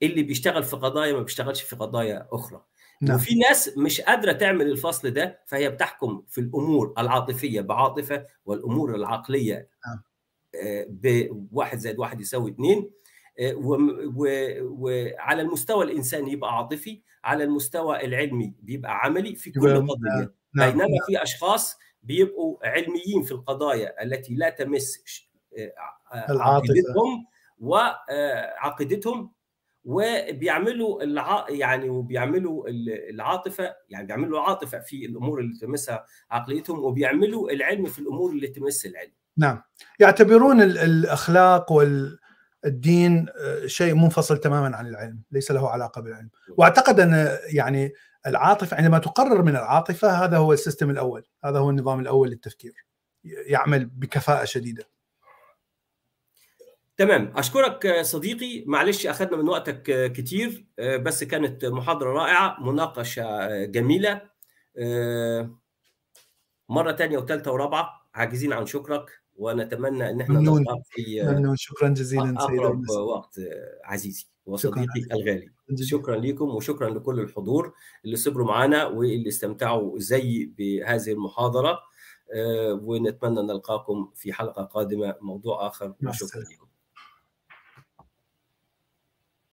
A: اللي بيشتغل في قضايا ما بيشتغلش في قضايا أخرى نعم. وفي ناس مش قادرة تعمل الفصل ده فهي بتحكم في الأمور العاطفية بعاطفة والأمور العقلية نعم. بواحد زائد واحد يساوي اثنين وعلى المستوى الإنساني يبقى عاطفي على المستوى العلمي بيبقى عملي في كل قضية نعم. بينما نعم. في أشخاص بيبقوا علميين في القضايا التي لا تمس عقيدتهم وعقيدتهم وبيعملوا الع... يعني وبيعملوا العاطفة يعني بيعملوا عاطفه في الأمور اللي تمسها عقليتهم وبيعملوا العلم في الأمور اللي تمس العلم.
B: نعم يعتبرون الأخلاق والدين شيء منفصل تماما عن العلم، ليس له علاقة بالعلم، وأعتقد أن يعني العاطفة عندما تقرر من العاطفة هذا هو السيستم الأول، هذا هو النظام الأول للتفكير. يعمل بكفاءة شديدة.
A: تمام. أشكرك صديقي. معلش أخذنا من وقتك كتير بس كانت محاضرة رائعة مناقشة جميلة. مرة تانية وثالثه ورابعة عاجزين عن شكرك ونتمنى إن إحنا
B: نلقاك في ممنون. شكرا جزيلا
A: أقرب وقت عزيزي وصديقي شكرا. الغالي. شكرا لكم وشكرا لكل الحضور اللي صبروا معنا واللي استمتعوا زي بهذه المحاضرة. ونتمنى نلقاكم في حلقة قادمة موضوع آخر. وشكرا لكم